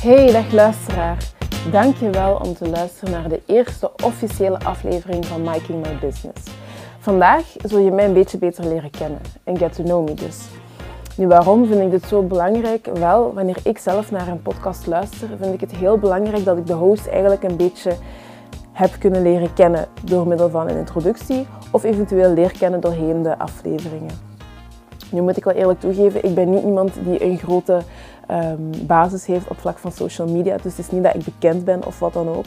Hey, dag luisteraar. Dankjewel om te luisteren naar de eerste officiële aflevering van Making My Business. Vandaag zul je mij een beetje beter leren kennen en get to know me dus. Nu, waarom vind ik dit zo belangrijk? Wel, wanneer ik zelf naar een podcast luister, vind ik het heel belangrijk dat ik de host eigenlijk een beetje heb kunnen leren kennen door middel van een introductie of eventueel leer kennen doorheen de afleveringen. Nu moet ik wel eerlijk toegeven, ik ben niet iemand die een grote um, basis heeft op vlak van social media. Dus het is niet dat ik bekend ben of wat dan ook.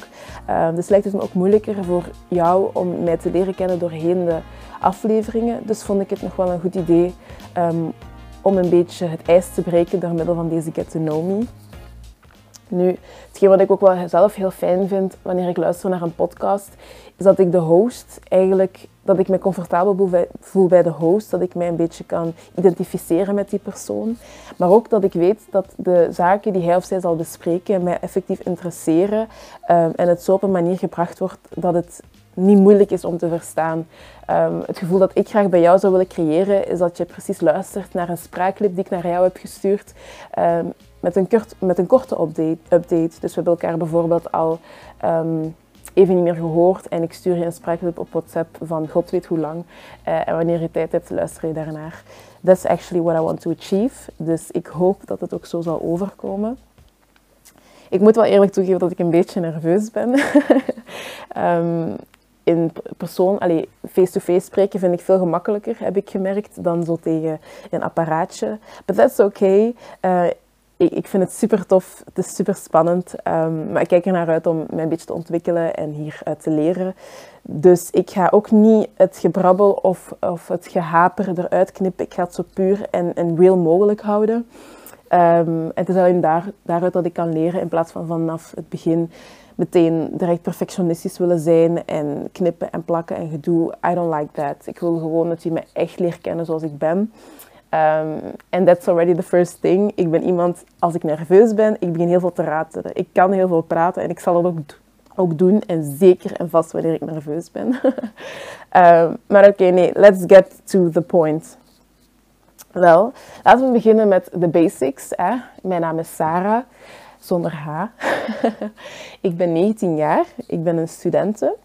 Um, dus lijkt het me ook moeilijker voor jou om mij te leren kennen doorheen de afleveringen. Dus vond ik het nog wel een goed idee um, om een beetje het ijs te breken door middel van deze Get to Know Me. Nu, hetgeen wat ik ook wel zelf heel fijn vind wanneer ik luister naar een podcast, is dat ik de host eigenlijk, dat ik me comfortabel voel bij de host, dat ik mij een beetje kan identificeren met die persoon. Maar ook dat ik weet dat de zaken die hij of zij zal bespreken mij effectief interesseren um, en het zo op een manier gebracht wordt dat het niet moeilijk is om te verstaan. Um, het gevoel dat ik graag bij jou zou willen creëren, is dat je precies luistert naar een spraakclip die ik naar jou heb gestuurd. Um, met, een kort, met een korte update, update. Dus we hebben elkaar bijvoorbeeld al even niet meer gehoord en ik stuur je een spraakclip op WhatsApp van god weet hoe lang. Uh, en wanneer je tijd hebt, luister je daarnaar. That's actually what I want to achieve. Dus ik hoop dat het ook zo zal overkomen. Ik moet wel eerlijk toegeven dat ik een beetje nerveus ben. um, in persoon, face-to-face spreken vind ik veel gemakkelijker, heb ik gemerkt, dan zo tegen een apparaatje. But that's okay. Uh, ik, vind het super tof, het is super spannend, um, maar ik kijk er naar uit om mij een beetje te ontwikkelen en hieruit te leren. Dus ik ga ook niet het gebrabbel of, of het gehaper eruit knippen. Ik ga het zo puur en, en real mogelijk houden. Um, het is alleen daar, daaruit dat ik kan leren in plaats van vanaf het begin meteen direct perfectionistisch willen zijn en knippen en plakken en gedoe. I don't like that. Ik wil gewoon dat je me echt leert kennen zoals ik ben. En um, that's already the first thing. Ik ben iemand, als ik nerveus ben, ik begin heel veel te ratelen. Ik kan heel veel praten en ik zal het ook, ook doen. En zeker en vast wanneer ik nerveus ben. um, maar oké, nee, let's get to the point. Wel, laten we beginnen met de basics. Hè. Mijn naam is Sarah, zonder H. ik ben 19 jaar. Ik ben een studente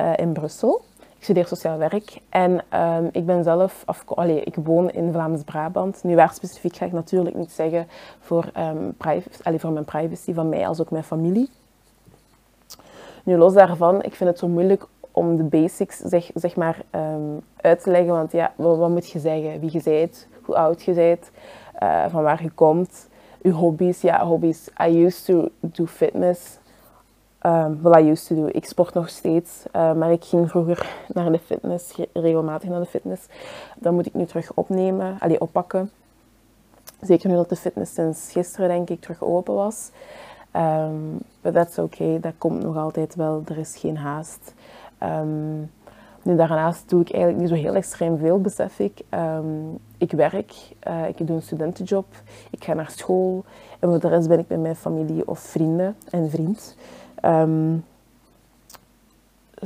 uh, in Brussel. Ik studeer sociaal werk en um, ik ben zelf, af, allee, ik woon in Vlaams-Brabant. Nu, waar specifiek ga ik natuurlijk niet zeggen voor, um, privacy, allee, voor mijn privacy van mij als ook mijn familie. Nu, los daarvan, ik vind het zo moeilijk om de basics zeg, zeg maar, um, uit te leggen. Want ja, wat, moet je zeggen? Wie je bent, hoe oud je bent, uh, van waar je komt, je hobby's. Ja, hobby's. I used to do fitness. Um, well, I used to do. Ik sport nog steeds, uh, maar ik ging vroeger naar de fitness, regelmatig naar de fitness. Dat moet ik nu terug opnemen, allee, oppakken. Zeker nu dat de fitness sinds gisteren, denk ik, terug open was. Um, but that's okay, dat komt nog altijd wel, er is geen haast. Nu, daarnaast doe ik eigenlijk niet zo heel extreem veel, besef ik. Ik werk, uh, ik doe een studentenjob, ik ga naar school. En voor de rest ben ik met mijn familie of vrienden en vriend.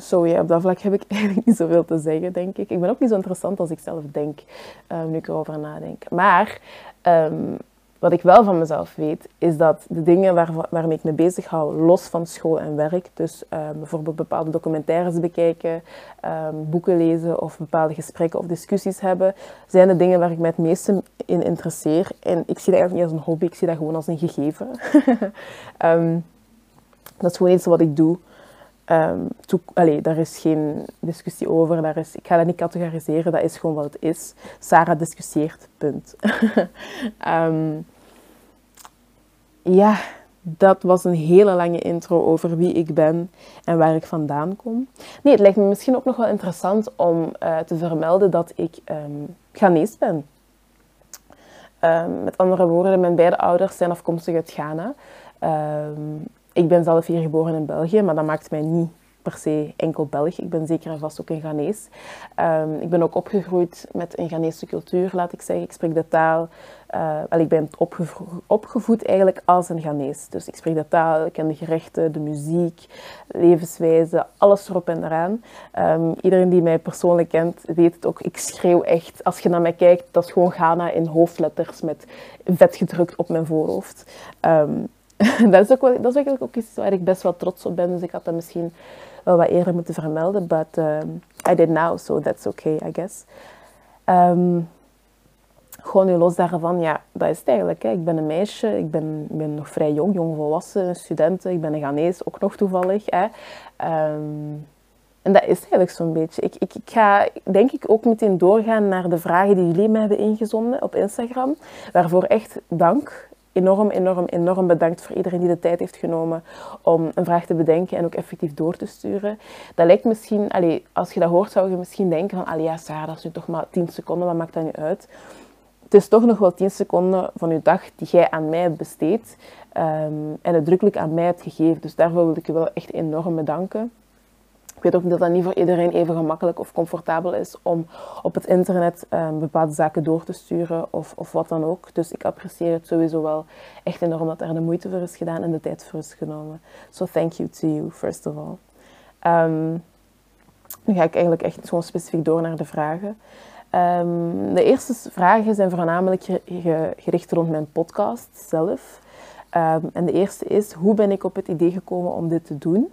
Zo ja, op dat vlak heb ik eigenlijk niet zoveel te zeggen, denk ik. Ik ben ook niet zo interessant als ik zelf denk, um, nu ik erover nadenk. Maar um, wat ik wel van mezelf weet, is dat de dingen waar, waarmee ik me bezig hou, los van school en werk, dus bijvoorbeeld bepaalde documentaires bekijken, boeken lezen of bepaalde gesprekken of discussies hebben, zijn de dingen waar ik me het meeste in interesseer. En ik zie dat eigenlijk niet als een hobby, ik zie dat gewoon als een gegeven. Dat is gewoon iets wat ik doe. Um, daar is geen discussie over. Daar is, ik ga dat niet categoriseren, dat is gewoon wat het is. Sarah discussieert, punt. um, ja, dat was een hele lange intro over wie ik ben en waar ik vandaan kom. Nee, het lijkt me misschien ook nog wel interessant om uh, te vermelden dat ik um, Ghanese ben. met andere woorden, mijn beide ouders zijn afkomstig uit Ghana. Ik ben zelf hier geboren in België, maar dat maakt mij niet per se enkel Belg. Ik ben zeker en vast ook een Ghanese. Um, ik ben ook opgegroeid met een Ghanese cultuur, laat ik zeggen. Ik spreek de taal. Uh, wel, ik ben opgevo opgevoed eigenlijk als een Ghanese. Dus ik spreek de taal, ik ken de gerechten, de muziek, levenswijze, alles erop en eraan. Um, iedereen die mij persoonlijk kent, weet het ook. Ik schreeuw echt. Als je naar mij kijkt, dat is gewoon Ghana in hoofdletters met vet gedrukt op mijn voorhoofd. Um, dat, is ook wel, dat is eigenlijk ook iets waar ik best wel trots op ben. Dus ik had dat misschien wel wat eerder moeten vermelden. But um, I did now, so that's okay, I guess. Um, gewoon nu los daarvan, ja, dat is het eigenlijk. Hè. Ik ben een meisje, ik ben, ben nog vrij jong, jong volwassen, student. Ik ben een Ghanese, ook nog toevallig. Hè. Um, en dat is eigenlijk zo'n beetje. Ik, ik, ik, ga denk ik ook meteen doorgaan naar de vragen die jullie me hebben ingezonden op Instagram. Waarvoor echt dank. Enorm, enorm, enorm bedankt voor iedereen die de tijd heeft genomen om een vraag te bedenken en ook effectief door te sturen. Dat lijkt misschien, als je dat hoort, zou je misschien denken van, allee, ja, Sarah, dat is nu toch maar 10 seconden, wat maakt dat nu uit? Het is toch nog wel 10 seconden van je dag die jij aan mij besteedt um, en uitdrukkelijk aan mij hebt gegeven. Dus daarvoor wil ik je wel echt enorm bedanken. Ik weet ook dat dat niet voor iedereen even gemakkelijk of comfortabel is om op het internet um, bepaalde zaken door te sturen of, of wat dan ook. Dus ik apprecieer het sowieso wel echt enorm dat er de moeite voor is gedaan en de tijd voor is genomen. So thank you to you, first of all. Um, nu ga ik eigenlijk echt gewoon specifiek door naar de vragen. Um, de eerste vragen zijn voornamelijk gericht rond mijn podcast zelf. en de eerste is, hoe ben ik op het idee gekomen om dit te doen?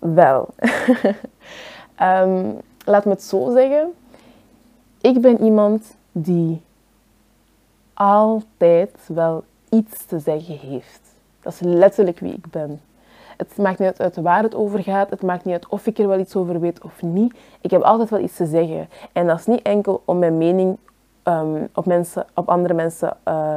Wel, um, laat me het zo zeggen. Ik ben iemand die altijd wel iets te zeggen heeft. Dat is letterlijk wie ik ben. Het maakt niet uit waar het over gaat. Het maakt niet uit of ik er wel iets over weet of niet. Ik heb altijd wel iets te zeggen. En dat is niet enkel om mijn mening um, op, mensen, op andere mensen uh,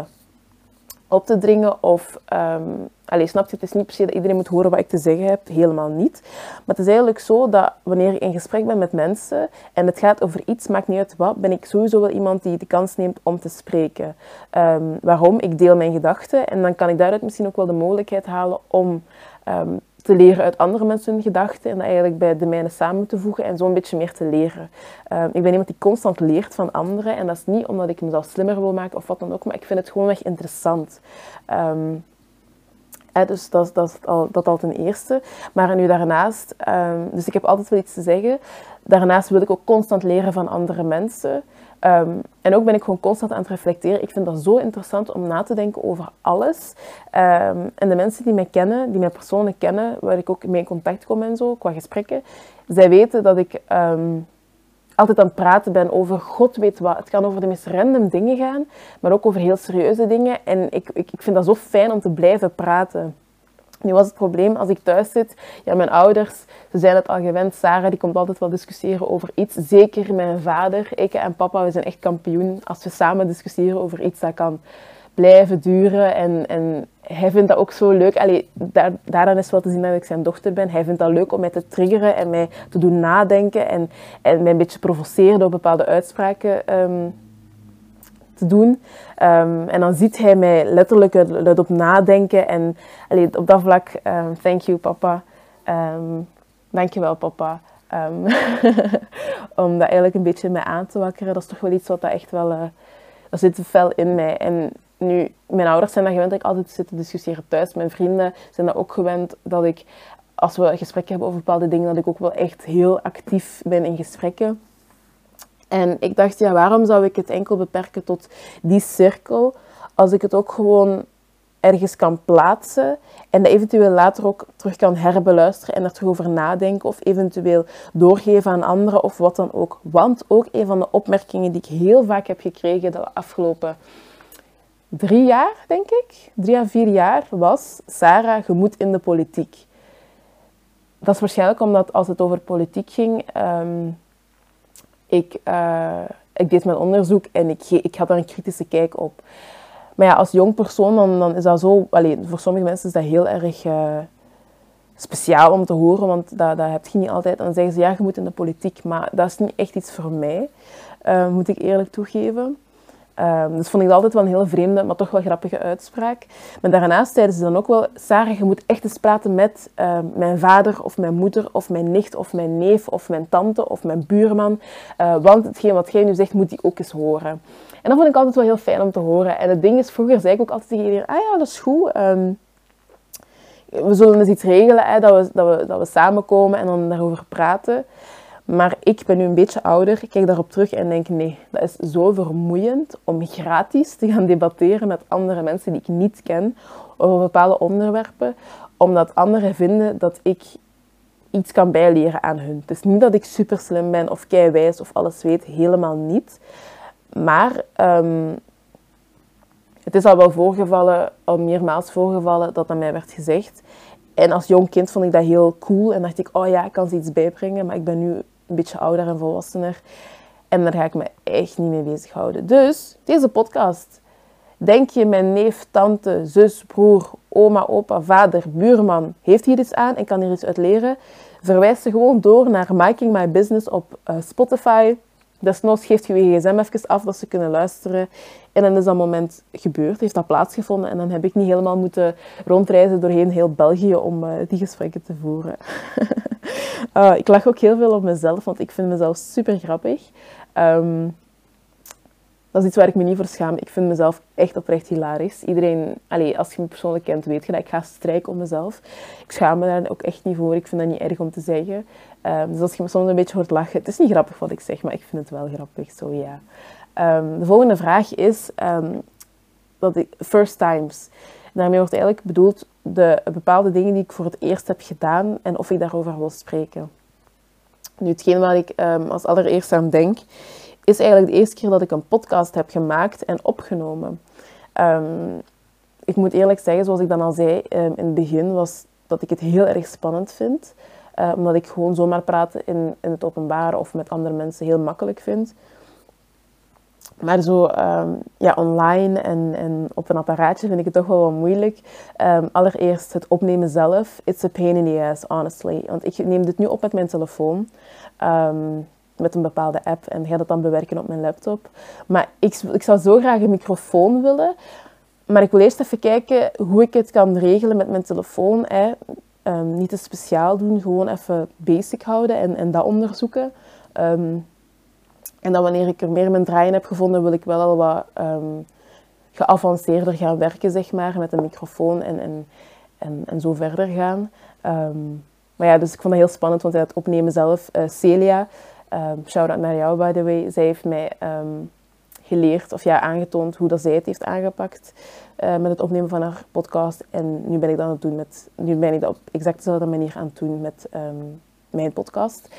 op te dringen of um, Allee, snap je, het is niet se dat iedereen moet horen wat ik te zeggen heb. Helemaal niet. Maar het is eigenlijk zo dat wanneer ik in gesprek ben met mensen en het gaat over iets, maakt niet uit wat, ben ik sowieso wel iemand die de kans neemt om te spreken. Um, waarom? Ik deel mijn gedachten en dan kan ik daaruit misschien ook wel de mogelijkheid halen om um, te leren uit andere mensen hun gedachten en eigenlijk bij de mijne samen te voegen en zo een beetje meer te leren. Um, ik ben iemand die constant leert van anderen en dat is niet omdat ik mezelf slimmer wil maken of wat dan ook, maar ik vind het gewoon echt interessant. Um, dus dat, dat, al, dat al ten eerste. Maar nu daarnaast, um, dus ik heb altijd wel iets te zeggen. Daarnaast wil ik ook constant leren van andere mensen. Um, en ook ben ik gewoon constant aan het reflecteren. Ik vind dat zo interessant om na te denken over alles. Um, en de mensen die mij kennen, die mij persoonlijk kennen, waar ik ook mee in contact kom en zo, qua gesprekken, zij weten dat ik altijd aan het praten ben over god weet wat. Het kan over de meest random dingen gaan, maar ook over heel serieuze dingen. En ik, ik, ik vind dat zo fijn om te blijven praten. Nu was het probleem als ik thuis zit, ja, mijn ouders, ze zijn het al gewend. Sarah die komt altijd wel discussiëren over iets. Zeker mijn vader, ik en papa, we zijn echt kampioen. Als we samen discussiëren over iets, dat kan blijven duren. En, en hij vindt dat ook zo leuk. Allee, daar, daaraan is wel te zien dat ik zijn dochter ben. Hij vindt dat leuk om mij te triggeren en mij te doen nadenken. En, en mij een beetje provoceren door bepaalde uitspraken um, te doen. Um, en dan ziet hij mij letterlijk het op nadenken. En op dat vlak, um, thank you papa. Um, dankjewel papa. om dat eigenlijk een beetje mij aan te wakkeren. Dat is toch wel iets wat dat echt wel... Dat zit fel in mij. En nu, mijn ouders zijn dat gewend dat ik altijd zit te discussiëren thuis. Mijn vrienden zijn dat ook gewend dat ik, als we gesprekken hebben over bepaalde dingen, dat ik ook wel echt heel actief ben in gesprekken. En ik dacht, ja, waarom zou ik het enkel beperken tot die cirkel, als ik het ook gewoon ergens kan plaatsen en dat eventueel later ook terug kan herbeluisteren en er terug over nadenken of eventueel doorgeven aan anderen of wat dan ook. Want ook een van de opmerkingen die ik heel vaak heb gekregen de afgelopen drie jaar, denk ik, drie à vier jaar, was Sarah, je moet in de politiek. Dat is waarschijnlijk omdat als het over politiek ging, um, ik, uh, ik deed mijn onderzoek en ik, ik had daar een kritische kijk op. Maar ja, als jong persoon, dan, dan is dat zo... Alleen, voor sommige mensen is dat heel erg uh, speciaal om te horen, want dat, dat heb je niet altijd. Dan zeggen ze, ja, je moet in de politiek. Maar dat is niet echt iets voor mij, uh, moet ik eerlijk toegeven. Um, dus vond ik dat altijd wel een hele vreemde, maar toch wel grappige uitspraak. Maar daarnaast zeiden ze dan ook wel, Sarah, je moet echt eens praten met um, mijn vader of mijn moeder of mijn nicht of mijn neef of mijn tante of mijn buurman. Uh, want hetgeen wat jij nu zegt, moet die ook eens horen. En dat vond ik altijd wel heel fijn om te horen. En het ding is, vroeger zei ik ook altijd tegen iedereen, ah ja, dat is goed. Um, we zullen eens iets regelen, hè, dat, we, dat, we, dat we samenkomen en dan daarover praten. Maar ik ben nu een beetje ouder, ik kijk daarop terug en denk nee, dat is zo vermoeiend om gratis te gaan debatteren met andere mensen die ik niet ken over bepaalde onderwerpen, omdat anderen vinden dat ik iets kan bijleren aan hun. Het is niet dat ik super slim ben of kei wijs of alles weet, helemaal niet. Maar ehm, het is al wel voorgevallen, al meermaals voorgevallen, dat aan mij werd gezegd. En als jong kind vond ik dat heel cool en dacht ik, oh ja, ik kan ze iets bijbrengen, maar ik ben nu een beetje ouder en volwassener. En daar ga ik me echt niet mee bezighouden. Dus, deze podcast. Denk je, mijn neef, tante, zus, broer, oma, opa, vader, buurman heeft hier iets aan en kan hier iets uit leren? Verwijs ze gewoon door naar Making My Business op uh, Spotify. Desnoods geeft je je gsm even af dat ze kunnen luisteren. En dan is dat moment gebeurd, heeft dat plaatsgevonden. En dan heb ik niet helemaal moeten rondreizen doorheen heel België om uh, die gesprekken te voeren. uh, ik lach ook heel veel op mezelf, want ik vind mezelf super grappig. Um, dat is iets waar ik me niet voor schaam. Ik vind mezelf echt oprecht hilarisch. Iedereen, allez, als je me persoonlijk kent, weet je dat ik ga strijken om mezelf. Ik schaam me daar ook echt niet voor. Ik vind dat niet erg om te zeggen. Um, dus als je me soms een beetje hoort lachen, het is niet grappig wat ik zeg, maar ik vind het wel grappig. Zo ja. Um, de volgende vraag is um, dat ik, first times. Daarmee wordt eigenlijk bedoeld de bepaalde dingen die ik voor het eerst heb gedaan en of ik daarover wil spreken. Nu, hetgeen waar ik als allereerst aan denk, is eigenlijk de eerste keer dat ik een podcast heb gemaakt en opgenomen. Ik moet eerlijk zeggen, zoals ik dan al zei in het begin, was dat ik het heel erg spannend vind. Uh, omdat ik gewoon zomaar praten in, in het openbaar of met andere mensen heel makkelijk vind. Maar zo um, ja, online en, en op een apparaatje vind ik het toch wel wat moeilijk. Um, allereerst het opnemen zelf. It's a pain in the ass, honestly. Want ik neem dit nu op met mijn telefoon. Um, met een bepaalde app en ga dat dan bewerken op mijn laptop. Maar ik, ik zou zo graag een microfoon willen. Maar ik wil eerst even kijken hoe ik het kan regelen met mijn telefoon. Hè. Um, niet te speciaal doen, gewoon even basic houden en, en dat onderzoeken. Um, en dan wanneer ik er meer mijn draaien heb gevonden, wil ik wel al wat um, geavanceerder gaan werken, zeg maar, met een microfoon en, en, en, en zo verder gaan. maar ja, dus ik vond dat heel spannend, want het opnemen zelf, uh, Celia, Shout-out naar jou, by the way. Zij heeft mij ehm, geleerd, of ja, aangetoond hoe dat zij het heeft aangepakt uh, met het opnemen van haar podcast. En nu ben ik dat aan het doen met, nu ben ik dat op exact dezelfde manier aan het doen met um, mijn podcast.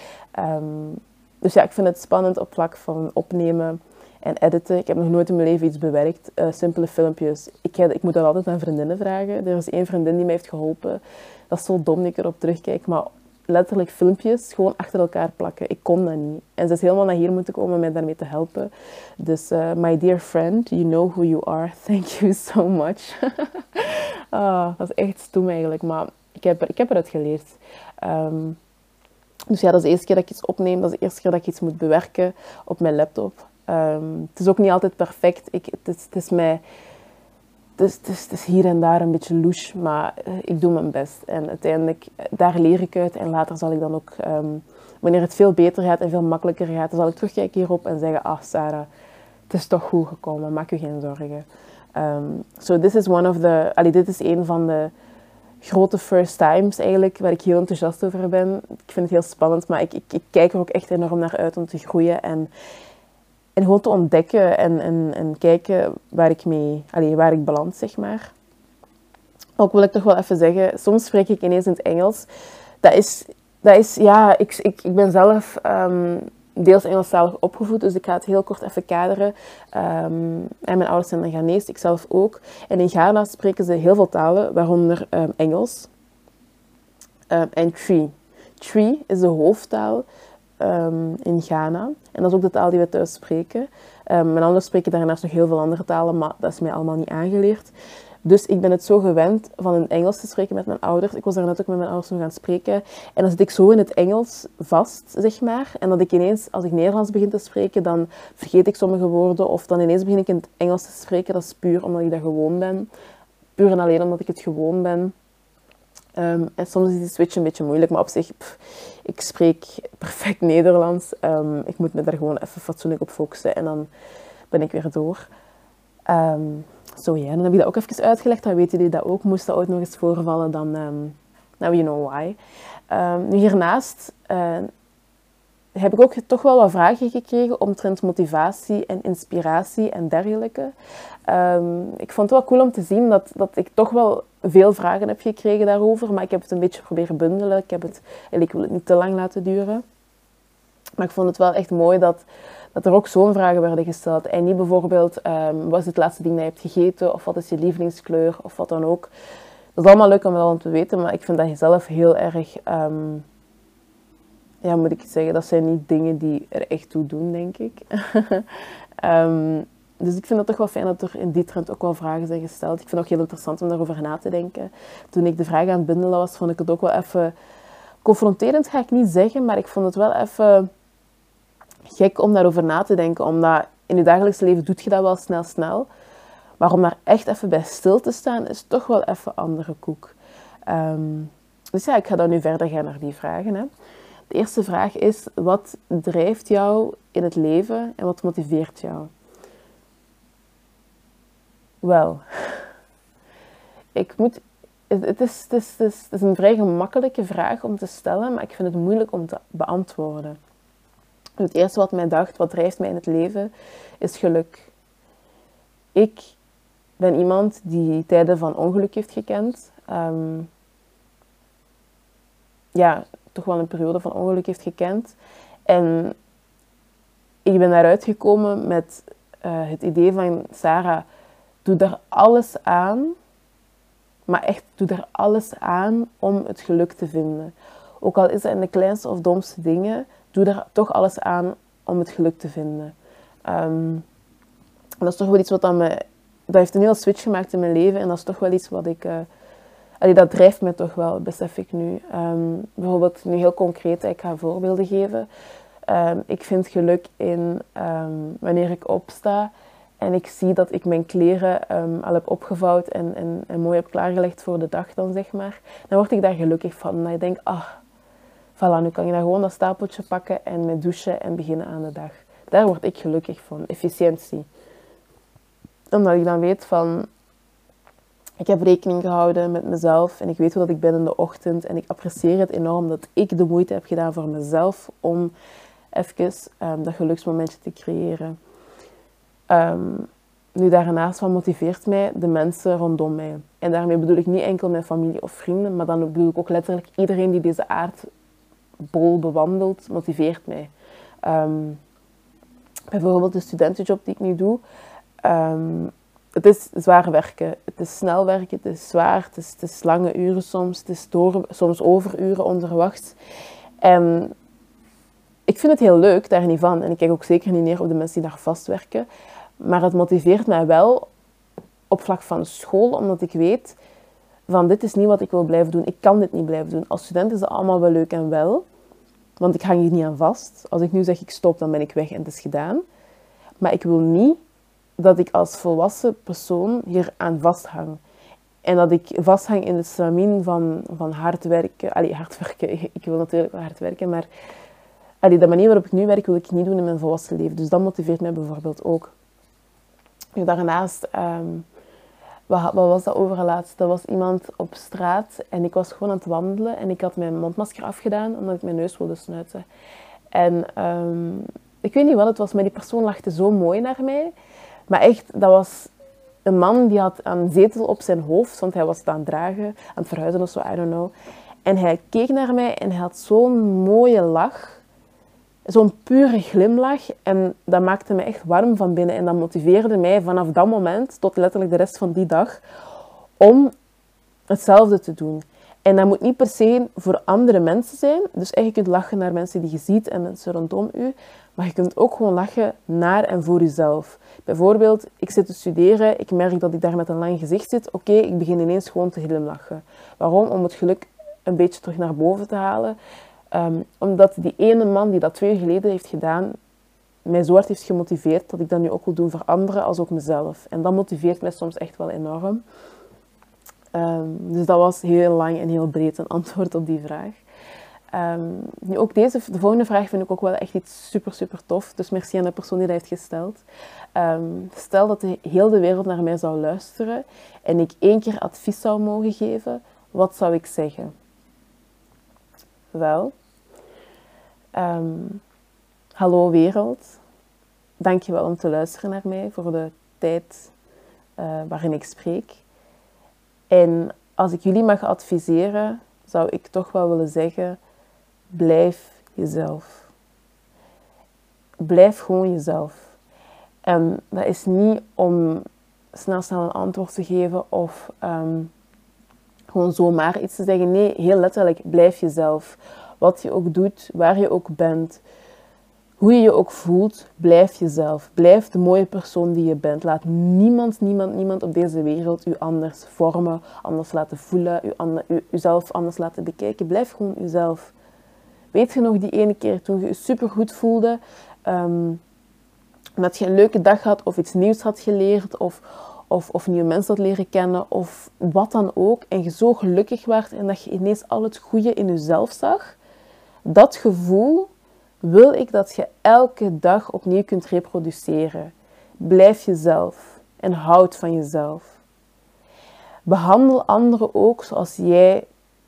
dus ja, ik vind het spannend op vlak van opnemen en editen. Ik heb nog nooit in mijn leven iets bewerkt. Uh, simpele filmpjes. Ik, ik moet dat altijd aan vriendinnen vragen. Er is één vriendin die mij heeft geholpen. Dat is zo dom dat ik erop terugkijk. Maar letterlijk filmpjes gewoon achter elkaar plakken. Ik kon dat niet. En ze is helemaal naar hier moeten komen om mij daarmee te helpen. Dus uh, my dear friend, you know who you are. Thank you so much. ah, dat is echt stom eigenlijk, maar ik heb, ik heb eruit geleerd. Um, dus ja, dat is de eerste keer dat ik iets opneem. Dat is de eerste keer dat ik iets moet bewerken op mijn laptop. Um, het is ook niet altijd perfect. Ik, het, is, het is mij dus het is, hier en daar een beetje louche, maar uh, ik doe mijn best. En uiteindelijk, eh, daar leer ik uit. En later zal ik dan ook, um, wanneer het veel beter gaat en veel makkelijker gaat, dan zal ik terugkijken hierop en zeggen, ah Sarah, het is toch goed gekomen, maak je geen zorgen. Um, so this is one of the, allee, dit is een van de grote first times eigenlijk, waar ik heel enthousiast over ben. Ik vind het heel spannend, maar ik, ik, ik kijk er ook echt enorm naar uit om te groeien. En en gewoon te ontdekken en, en, en kijken waar ik mee, allez, waar ik beland, zeg maar. Ook wil ik toch wel even zeggen, soms spreek ik ineens in het Engels. Dat is, dat is ja, ik, ik, ik ben zelf um, deels Engelstalig opgevoed, dus ik ga het heel kort even kaderen. Um, en mijn ouders zijn Ghanese, ik zelf ook. En in Ghana spreken ze heel veel talen, waaronder um, Engels en Tree. Tree is de hoofdtaal um, in Ghana. En dat is ook de taal die we thuis spreken. Um, mijn ouders spreken daarnaast nog heel veel andere talen, maar dat is mij allemaal niet aangeleerd. Dus ik ben het zo gewend van in Engels te spreken met mijn ouders. Ik was daar net ook met mijn ouders om gaan spreken. En dan zit ik zo in het Engels vast, zeg maar. En dat ik ineens, als ik Nederlands begin te spreken, dan vergeet ik sommige woorden. Of dan ineens begin ik in het Engels te spreken. Dat is puur omdat ik dat gewoon ben. Puur en alleen omdat ik het gewoon ben. Um, en soms is die switch een beetje moeilijk, maar op zich, ik spreek perfect Nederlands. Um, ik moet me daar gewoon even fatsoenlijk op focussen en dan ben ik weer door. Um, zo ja, dan heb ik dat ook even uitgelegd, dan weten jullie dat ook. Moest dat ooit nog eens voorvallen, dan um, now you know why. nu hiernaast uh, heb ik ook toch wel wat vragen gekregen omtrent motivatie en inspiratie en dergelijke. ik vond het wel cool om te zien dat, dat ik toch wel veel vragen heb gekregen daarover, maar ik heb het een beetje proberen bundelen. Ik, heb het, en ik wil het niet te lang laten duren. Maar ik vond het wel echt mooi dat, dat er ook zo'n vragen werden gesteld. En niet bijvoorbeeld, um, wat is het laatste ding dat je hebt gegeten? Of wat is je lievelingskleur? Of wat dan ook. Dat is allemaal leuk om wel te weten, maar ik vind dat je zelf heel erg... Um, ja, moet ik zeggen, dat zijn niet dingen die er echt toe doen, denk ik. um, dus ik vind het toch wel fijn dat er in die trend ook wel vragen zijn gesteld. Ik vind het ook heel interessant om daarover na te denken. Toen ik de vraag aan het bundelen was, vond ik het ook wel even... Confronterend ga ik niet zeggen, maar ik vond het wel even gek om daarover na te denken. Omdat in je dagelijks leven doet je dat wel snel, snel. Maar om daar echt even bij stil te staan, is toch wel even andere koek. Um, dus ja, ik ga dan nu verder gaan naar die vragen. Hè. De eerste vraag is, wat drijft jou in het leven en wat motiveert jou? Wel, ik moet. Het is, een vrij gemakkelijke vraag om te stellen, maar ik vind het moeilijk om te beantwoorden. Het eerste wat mij dacht, wat drijft mij in het leven, is geluk. Ik ben iemand die tijden van ongeluk heeft gekend. Ehm, ja, toch wel een periode van ongeluk heeft gekend. En ik ben daaruit gekomen met uh, het idee van Sarah Doe er alles aan, maar echt doe er alles aan om het geluk te vinden. Ook al is het in de kleinste of domste dingen, doe er toch alles aan om het geluk te vinden. Um, dat is toch wel iets wat dan me, dat heeft een heel switch gemaakt in mijn leven en dat is toch wel iets wat ik, uh, dat drijft me toch wel, besef ik nu. Um, bijvoorbeeld nu heel concreet, ik ga voorbeelden geven. Um, ik vind geluk in wanneer ik opsta en ik zie dat ik mijn kleren um, al heb opgevouwd en, en, en, mooi heb klaargelegd voor de dag dan, zeg maar. Dan word ik daar gelukkig van. Dan denk ik, ah, voilà, nu kan je daar gewoon dat stapeltje pakken en met douchen en beginnen aan de dag. Daar word ik gelukkig van. Efficiëntie. Omdat ik dan weet van, ik heb rekening gehouden met mezelf en ik weet hoe dat ik ben in de ochtend. En ik apprecieer het enorm dat ik de moeite heb gedaan voor mezelf om even um, dat geluksmomentje te creëren. Um, nu daarnaast, wat motiveert mij? De mensen rondom mij. En daarmee bedoel ik niet enkel mijn familie of vrienden, maar dan bedoel ik ook letterlijk iedereen die deze aardbol bewandelt, motiveert mij. Um, bijvoorbeeld de studentenjob die ik nu doe. Um, het is zwaar werken. Het is snel werken, het is zwaar, het is, het lange uren soms, het is door, soms overuren onderwacht. En ik vind het heel leuk, daar niet van. En ik kijk ook zeker niet neer op de mensen die daar vastwerken. Maar het motiveert mij wel op vlak van school, omdat ik weet van dit is niet wat ik wil blijven doen. Ik kan dit niet blijven doen. Als student is dat allemaal wel leuk en wel, want ik hang hier niet aan vast. Als ik nu zeg ik stop, dan ben ik weg en het is gedaan. Maar ik wil niet dat ik als volwassen persoon hier aan vasthang. En dat ik vasthang in het stramien van, van hard werken. Allee, hard werken. Ik wil natuurlijk wel hard werken, maar allee, de manier waarop ik nu werk wil ik niet doen in mijn volwassen leven. Dus dat motiveert mij bijvoorbeeld ook. Daarnaast, um, wat, wat, was dat overlaatst? Dat was iemand op straat en ik was gewoon aan het wandelen en ik had mijn mondmasker afgedaan omdat ik mijn neus wilde snuiten. En um, ik weet niet wat het was, maar die persoon lachte zo mooi naar mij. Maar echt, dat was een man die had een zetel op zijn hoofd, want hij was het aan het dragen, aan het verhuizen of zo, I don't know. En hij keek naar mij en hij had zo'n mooie lach zo'n pure glimlach. En dat maakte me echt warm van binnen. En dat motiveerde mij vanaf dat moment tot letterlijk de rest van die dag om hetzelfde te doen. En dat moet niet per se voor andere mensen zijn. Dus je kunt lachen naar mensen die je ziet en mensen rondom u. Maar je kunt ook gewoon lachen naar en voor jezelf. Bijvoorbeeld, ik zit te studeren, ik merk dat ik daar met een lang gezicht zit. Oké, ik begin ineens gewoon te glimlachen. Waarom? Om het geluk een beetje terug naar boven te halen. Um, omdat die ene man die dat twee jaar geleden heeft gedaan, mij zo hard heeft gemotiveerd dat ik dat nu ook wil doen voor anderen als ook mezelf. En dat motiveert mij soms echt wel enorm. Um, dus dat was heel lang en heel breed een antwoord op die vraag. Um, nu ook deze, de volgende vraag vind ik ook wel echt iets super, super tof. Dus merci aan de persoon die dat heeft gesteld. stel dat de, heel de wereld naar mij zou luisteren en ik één keer advies zou mogen geven, wat zou ik zeggen? Wel, Um, hallo wereld. Dank je wel om te luisteren naar mij voor de tijd uh, waarin ik spreek. En als ik jullie mag adviseren, zou ik toch wel willen zeggen: blijf jezelf. Blijf gewoon jezelf. En dat is niet om snel snel een antwoord te geven of ehm, gewoon zomaar iets te zeggen. Nee, heel letterlijk, blijf jezelf. Wat je ook doet, waar je ook bent, hoe je je ook voelt, blijf jezelf. Blijf de mooie persoon die je bent. Laat niemand, niemand, niemand op deze wereld u anders vormen, anders laten voelen, u, u uzelf anders laten bekijken. Blijf gewoon jezelf. Weet je nog die ene keer toen je je supergoed voelde, um, omdat je een leuke dag had of iets nieuws had geleerd of, of, of nieuwe mensen had leren kennen of wat dan ook. En je zo gelukkig werd en dat je ineens al het goede in jezelf zag. Dat gevoel wil ik dat je elke dag opnieuw kunt reproduceren. Blijf jezelf en houd van jezelf. Behandel anderen ook zoals jij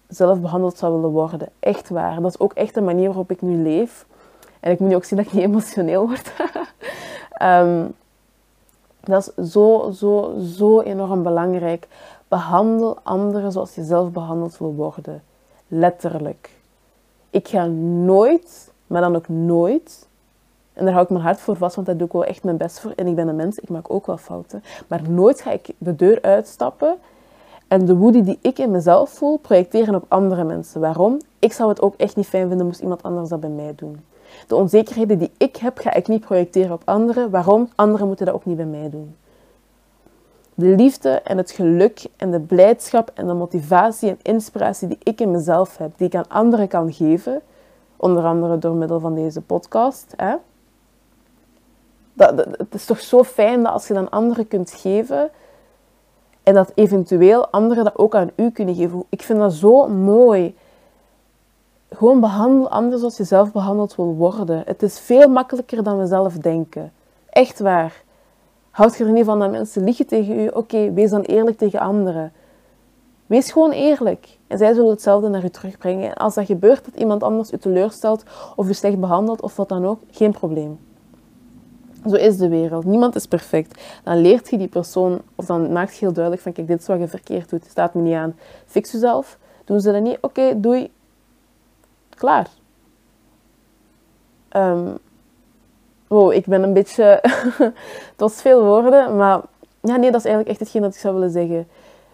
zelf behandeld zou willen worden. Echt waar. Dat is ook echt de manier waarop ik nu leef. En ik moet nu ook zien dat ik niet emotioneel word. um, dat is zo, zo, zo enorm belangrijk. Behandel anderen zoals je zelf behandeld wil worden. Letterlijk. Ik ga nooit, maar dan ook nooit, en daar hou ik mijn hart voor vast, want daar doe ik wel echt mijn best voor. En ik ben een mens, ik maak ook wel fouten. Maar nooit ga ik de deur uitstappen en de woede die ik in mezelf voel, projecteren op andere mensen. Waarom? Ik zou het ook echt niet fijn vinden moest iemand anders dat bij mij doen. De onzekerheden die ik heb, ga ik niet projecteren op anderen. Waarom? Anderen moeten dat ook niet bij mij doen. De liefde en het geluk en de blijdschap en de motivatie en inspiratie die ik in mezelf heb, die ik aan anderen kan geven, onder andere door middel van deze podcast. Hè? Dat, dat, het is toch zo fijn dat als je dan anderen kunt geven en dat eventueel anderen dat ook aan u kunnen geven. Ik vind dat zo mooi gewoon behandel anders zoals je zelf behandeld wil worden. Het is veel makkelijker dan we zelf denken. Echt waar. Houd je er niet van dat mensen liegen tegen u? Oké, wees dan eerlijk tegen anderen. Wees gewoon eerlijk. En zij zullen hetzelfde naar u terugbrengen. En als dat gebeurt dat iemand anders u teleurstelt of u slecht behandelt of wat dan ook, geen probleem. Zo is de wereld. Niemand is perfect. Dan leert je die persoon, of dan maakt je heel duidelijk van, kijk, dit is wat je verkeerd doet. Staat me niet aan. Fix jezelf. Doen ze dat niet? Oké, doei. Klaar. Um, wow, ik ben een beetje... het was veel woorden, maar... Ja, nee, dat is eigenlijk echt hetgeen dat ik zou willen zeggen.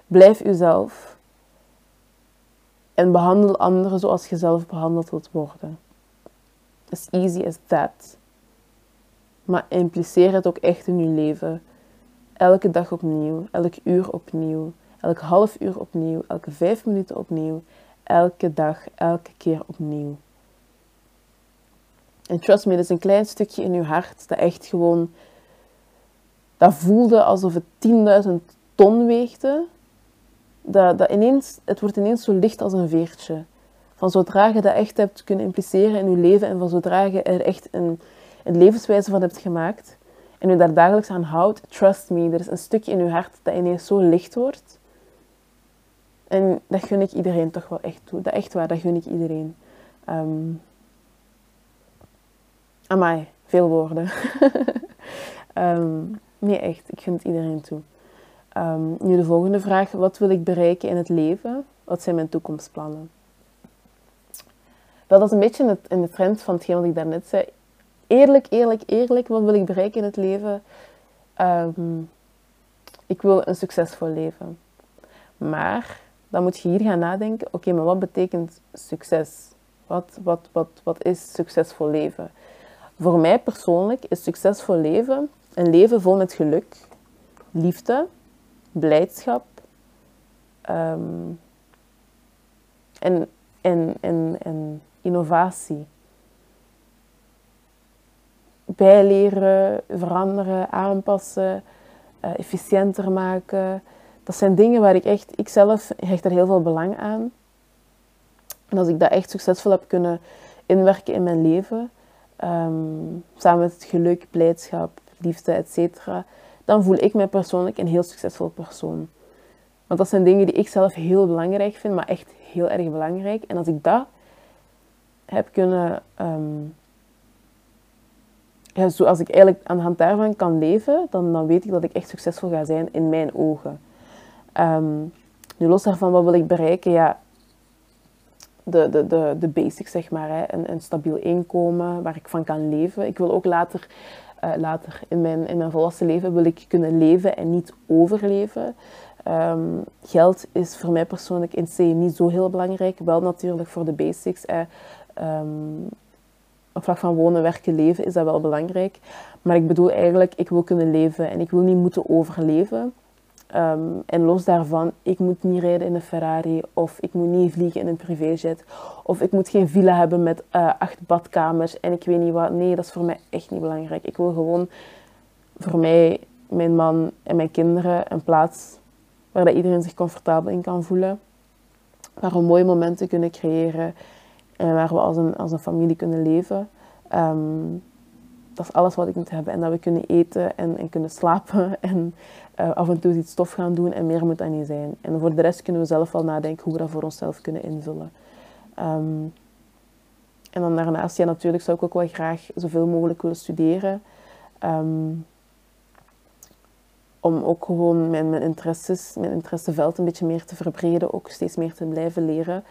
Blijf uzelf. En behandel anderen zoals je zelf behandeld wilt worden. As easy as that. Maar impliceer het ook echt in je leven. Elke dag opnieuw, elk uur opnieuw, elk half uur opnieuw, elke vijf minuten opnieuw elke dag, elke keer opnieuw. En trust me, dat is een klein stukje in je hart dat echt gewoon, dat voelde alsof het 10.000 ton weegde. Dat, dat ineens, het wordt ineens zo licht als een veertje. Van zodra je dat echt hebt kunnen impliceren in je leven en van zodra je er echt een, een levenswijze van hebt gemaakt en je daar dagelijks aan houdt, trust me, er is een stukje in je hart dat ineens zo licht wordt en dat gun ik iedereen toch wel echt toe. Dat echt waar, dat gun ik iedereen. Um, amai, veel woorden. um, nee, echt, ik gun het iedereen toe. Um, nu de volgende vraag. Wat wil ik bereiken in het leven? Wat zijn mijn toekomstplannen? Wel, dat is een beetje in, de trend van hetgeen wat ik daarnet zei. Eerlijk, eerlijk, eerlijk. Wat wil ik bereiken in het leven? ik wil een succesvol leven. Maar dan moet je hier gaan nadenken, oké, maar wat betekent succes? Wat, wat, wat, wat is succesvol leven? Voor mij persoonlijk is succesvol leven een leven vol met geluk, liefde, blijdschap um, en, en, en, en innovatie. Bijleren, veranderen, aanpassen, uh, efficiënter maken, dat zijn dingen waar ik echt, ik zelf hecht er heel veel belang aan. En als ik dat echt succesvol heb kunnen inwerken in mijn leven, ehm, samen met het geluk, blijdschap, liefde, etc., dan voel ik mij persoonlijk een heel succesvol persoon. Want dat zijn dingen die ik zelf heel belangrijk vind, maar echt heel erg belangrijk. En als ik dat heb kunnen, um, ja, zo als ik eigenlijk aan de hand daarvan kan leven, dan, dan weet ik dat ik echt succesvol ga zijn in mijn ogen. Um, Nu, los daarvan, wat wil ik bereiken? Ja, de, de, de, de basics, zeg maar. Hè. Een, een stabiel inkomen waar ik van kan leven. Ik wil ook later, uh, later in, mijn, in mijn volwassen leven wil ik kunnen leven en niet overleven. Um, geld is voor mij persoonlijk in C niet zo heel belangrijk. Wel natuurlijk voor de basics. Eh, um, op vlak van wonen, werken, leven is dat wel belangrijk. Maar ik bedoel eigenlijk, ik wil kunnen leven en ik wil niet moeten overleven. Um, en los daarvan, ik moet niet rijden in een Ferrari of ik moet niet vliegen in een privéjet of ik moet geen villa hebben met uh, acht badkamers en ik weet niet wat. Nee, dat is voor mij echt niet belangrijk. Ik wil gewoon voor mij, mijn man en mijn kinderen een plaats waar dat iedereen zich comfortabel in kan voelen. Waar we mooie momenten kunnen creëren en waar we als een, als een familie kunnen leven. Um, dat is alles wat ik moet hebben. En dat we kunnen eten en, en kunnen slapen en uh, af en toe iets stof gaan doen en meer moet dat niet zijn. En voor de rest kunnen we zelf wel nadenken hoe we dat voor onszelf kunnen invullen. Um, en dan daarnaast, ja natuurlijk zou ik ook wel graag zoveel mogelijk willen studeren. Um, om ook gewoon mijn, mijn interesses, mijn interesseveld een beetje meer te verbreden. Ook steeds meer te blijven leren.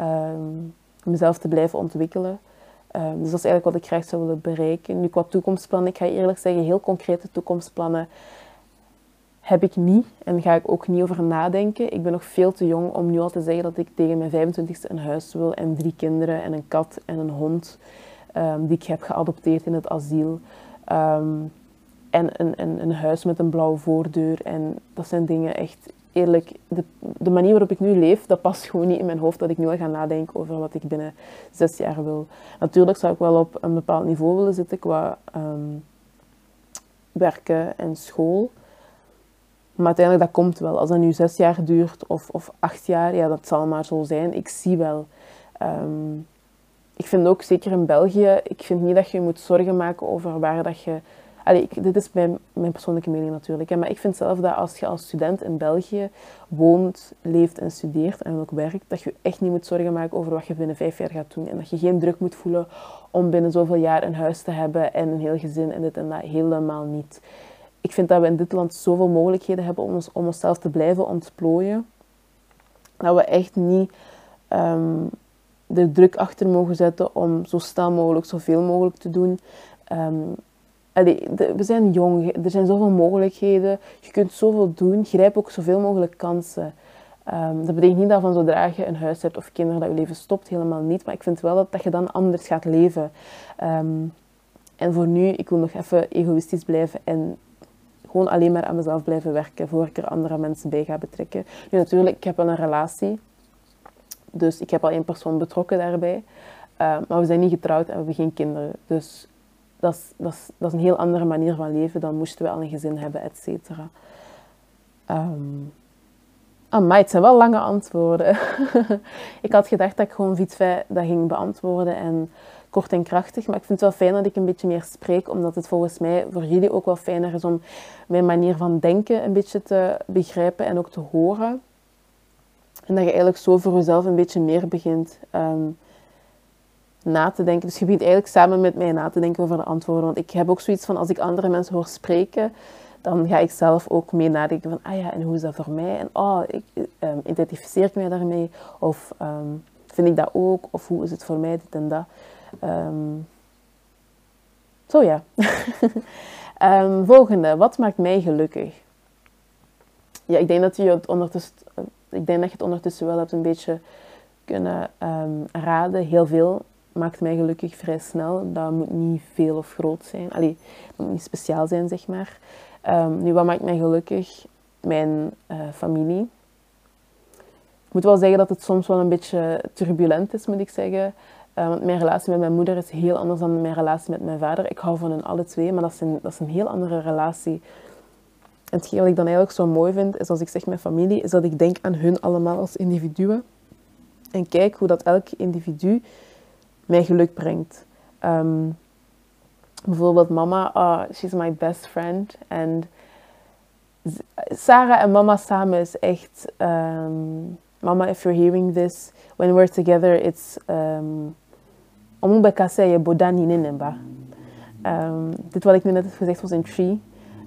Um, mezelf te blijven ontwikkelen. Dus dat is eigenlijk wat ik graag zou willen bereiken. Nu qua toekomstplannen, ik ga eerlijk zeggen, heel concrete toekomstplannen heb ik niet en ga ik ook niet over nadenken. Ik ben nog veel te jong om nu al te zeggen dat ik tegen mijn 25ste een huis wil en drie kinderen en een kat en een hond um, die ik heb geadopteerd in het asiel. Um, en een, een, huis met een blauwe voordeur. En dat zijn dingen echt eerlijk, de, de, manier waarop ik nu leef, dat past gewoon niet in mijn hoofd dat ik nu al ga nadenken over wat ik binnen zes jaar wil. Natuurlijk zou ik wel op een bepaald niveau willen zitten qua um, werken en school. Maar uiteindelijk, dat komt wel. Als dat nu zes jaar duurt of, of acht jaar, ja, dat zal maar zo zijn. Ik zie wel. Um, ik vind ook, zeker in België, ik vind niet dat je moet zorgen maken over waar dat je Allee, dit is mijn, mijn persoonlijke mening natuurlijk. Hè, maar ik vind zelf dat als je als student in België woont, leeft en studeert en ook werkt, dat je echt niet moet zorgen maken over wat je binnen vijf jaar gaat doen. En dat je geen druk moet voelen om binnen zoveel jaar een huis te hebben en een heel gezin en dit en dat. Helemaal niet. Ik vind dat we in dit land zoveel mogelijkheden hebben om, ons, om onszelf te blijven ontplooien. Dat we echt niet um, de druk achter mogen zetten om zo snel mogelijk zoveel mogelijk te doen. Allee, we zijn jong, er zijn zoveel mogelijkheden, je kunt zoveel doen, grijp ook zoveel mogelijk kansen. Um, dat betekent niet dat van zodra je een huis hebt of kinderen dat je leven stopt, helemaal niet. Maar ik vind wel dat, dat je dan anders gaat leven. En voor nu, ik wil nog even egoïstisch blijven en gewoon alleen maar aan mezelf blijven werken, voor ik er andere mensen bij ga betrekken. Natuurlijk, ik heb wel een relatie, dus ik heb al één persoon betrokken daarbij. Uh, maar we zijn niet getrouwd en we hebben geen kinderen. Dus dat is, dat, is, een heel andere manier van leven. Dan moesten we al een gezin hebben, et cetera. Um, het zijn wel lange antwoorden. ik had gedacht dat ik gewoon fietsfij dat ging beantwoorden en kort en krachtig. Maar ik vind het wel fijn dat ik een beetje meer spreek, omdat het volgens mij voor jullie ook wel fijner is om mijn manier van denken een beetje te begrijpen en ook te horen. En dat je eigenlijk zo voor jezelf een beetje meer begint um, na te denken. Dus je begint eigenlijk samen met mij na te denken over de antwoorden. Want ik heb ook zoiets van, als ik andere mensen hoor spreken, dan ga ik zelf ook mee nadenken van, ah ja, en hoe is dat voor mij? En oh, ik, um, identificeer ik mij daarmee? Of um, vind ik dat ook? Of hoe is het voor mij, dit en dat? Um, zo ja. volgende, wat maakt mij gelukkig? Ja, ik denk dat je het ondertussen, ik denk dat je het ondertussen wel hebt een beetje kunnen raden. Heel veel maakt mij gelukkig vrij snel. Dat moet niet veel of groot zijn. Allee, moet niet speciaal zijn, zeg maar. Nu, wat maakt mij gelukkig? Mijn uh, familie. Ik moet wel zeggen dat het soms wel een beetje turbulent is, moet ik zeggen. Uh, want mijn relatie met mijn moeder is heel anders dan mijn relatie met mijn vader. Ik hou van hen alle twee, maar dat is een, dat is een heel andere relatie. En hetgeen wat ik dan eigenlijk zo mooi vind, is als ik zeg mijn familie, is dat ik denk aan hun allemaal als individuen. En kijk hoe dat elk individu mij geluk brengt. Um, bijvoorbeeld mama, oh, she's my best friend. En Sarah en mama samen is echt... Um, mama, if you're hearing this, when we're together, it's... Um, Omubeka je bodani nenemba. Um, dit wat ik nu net heb gezegd was in Tree.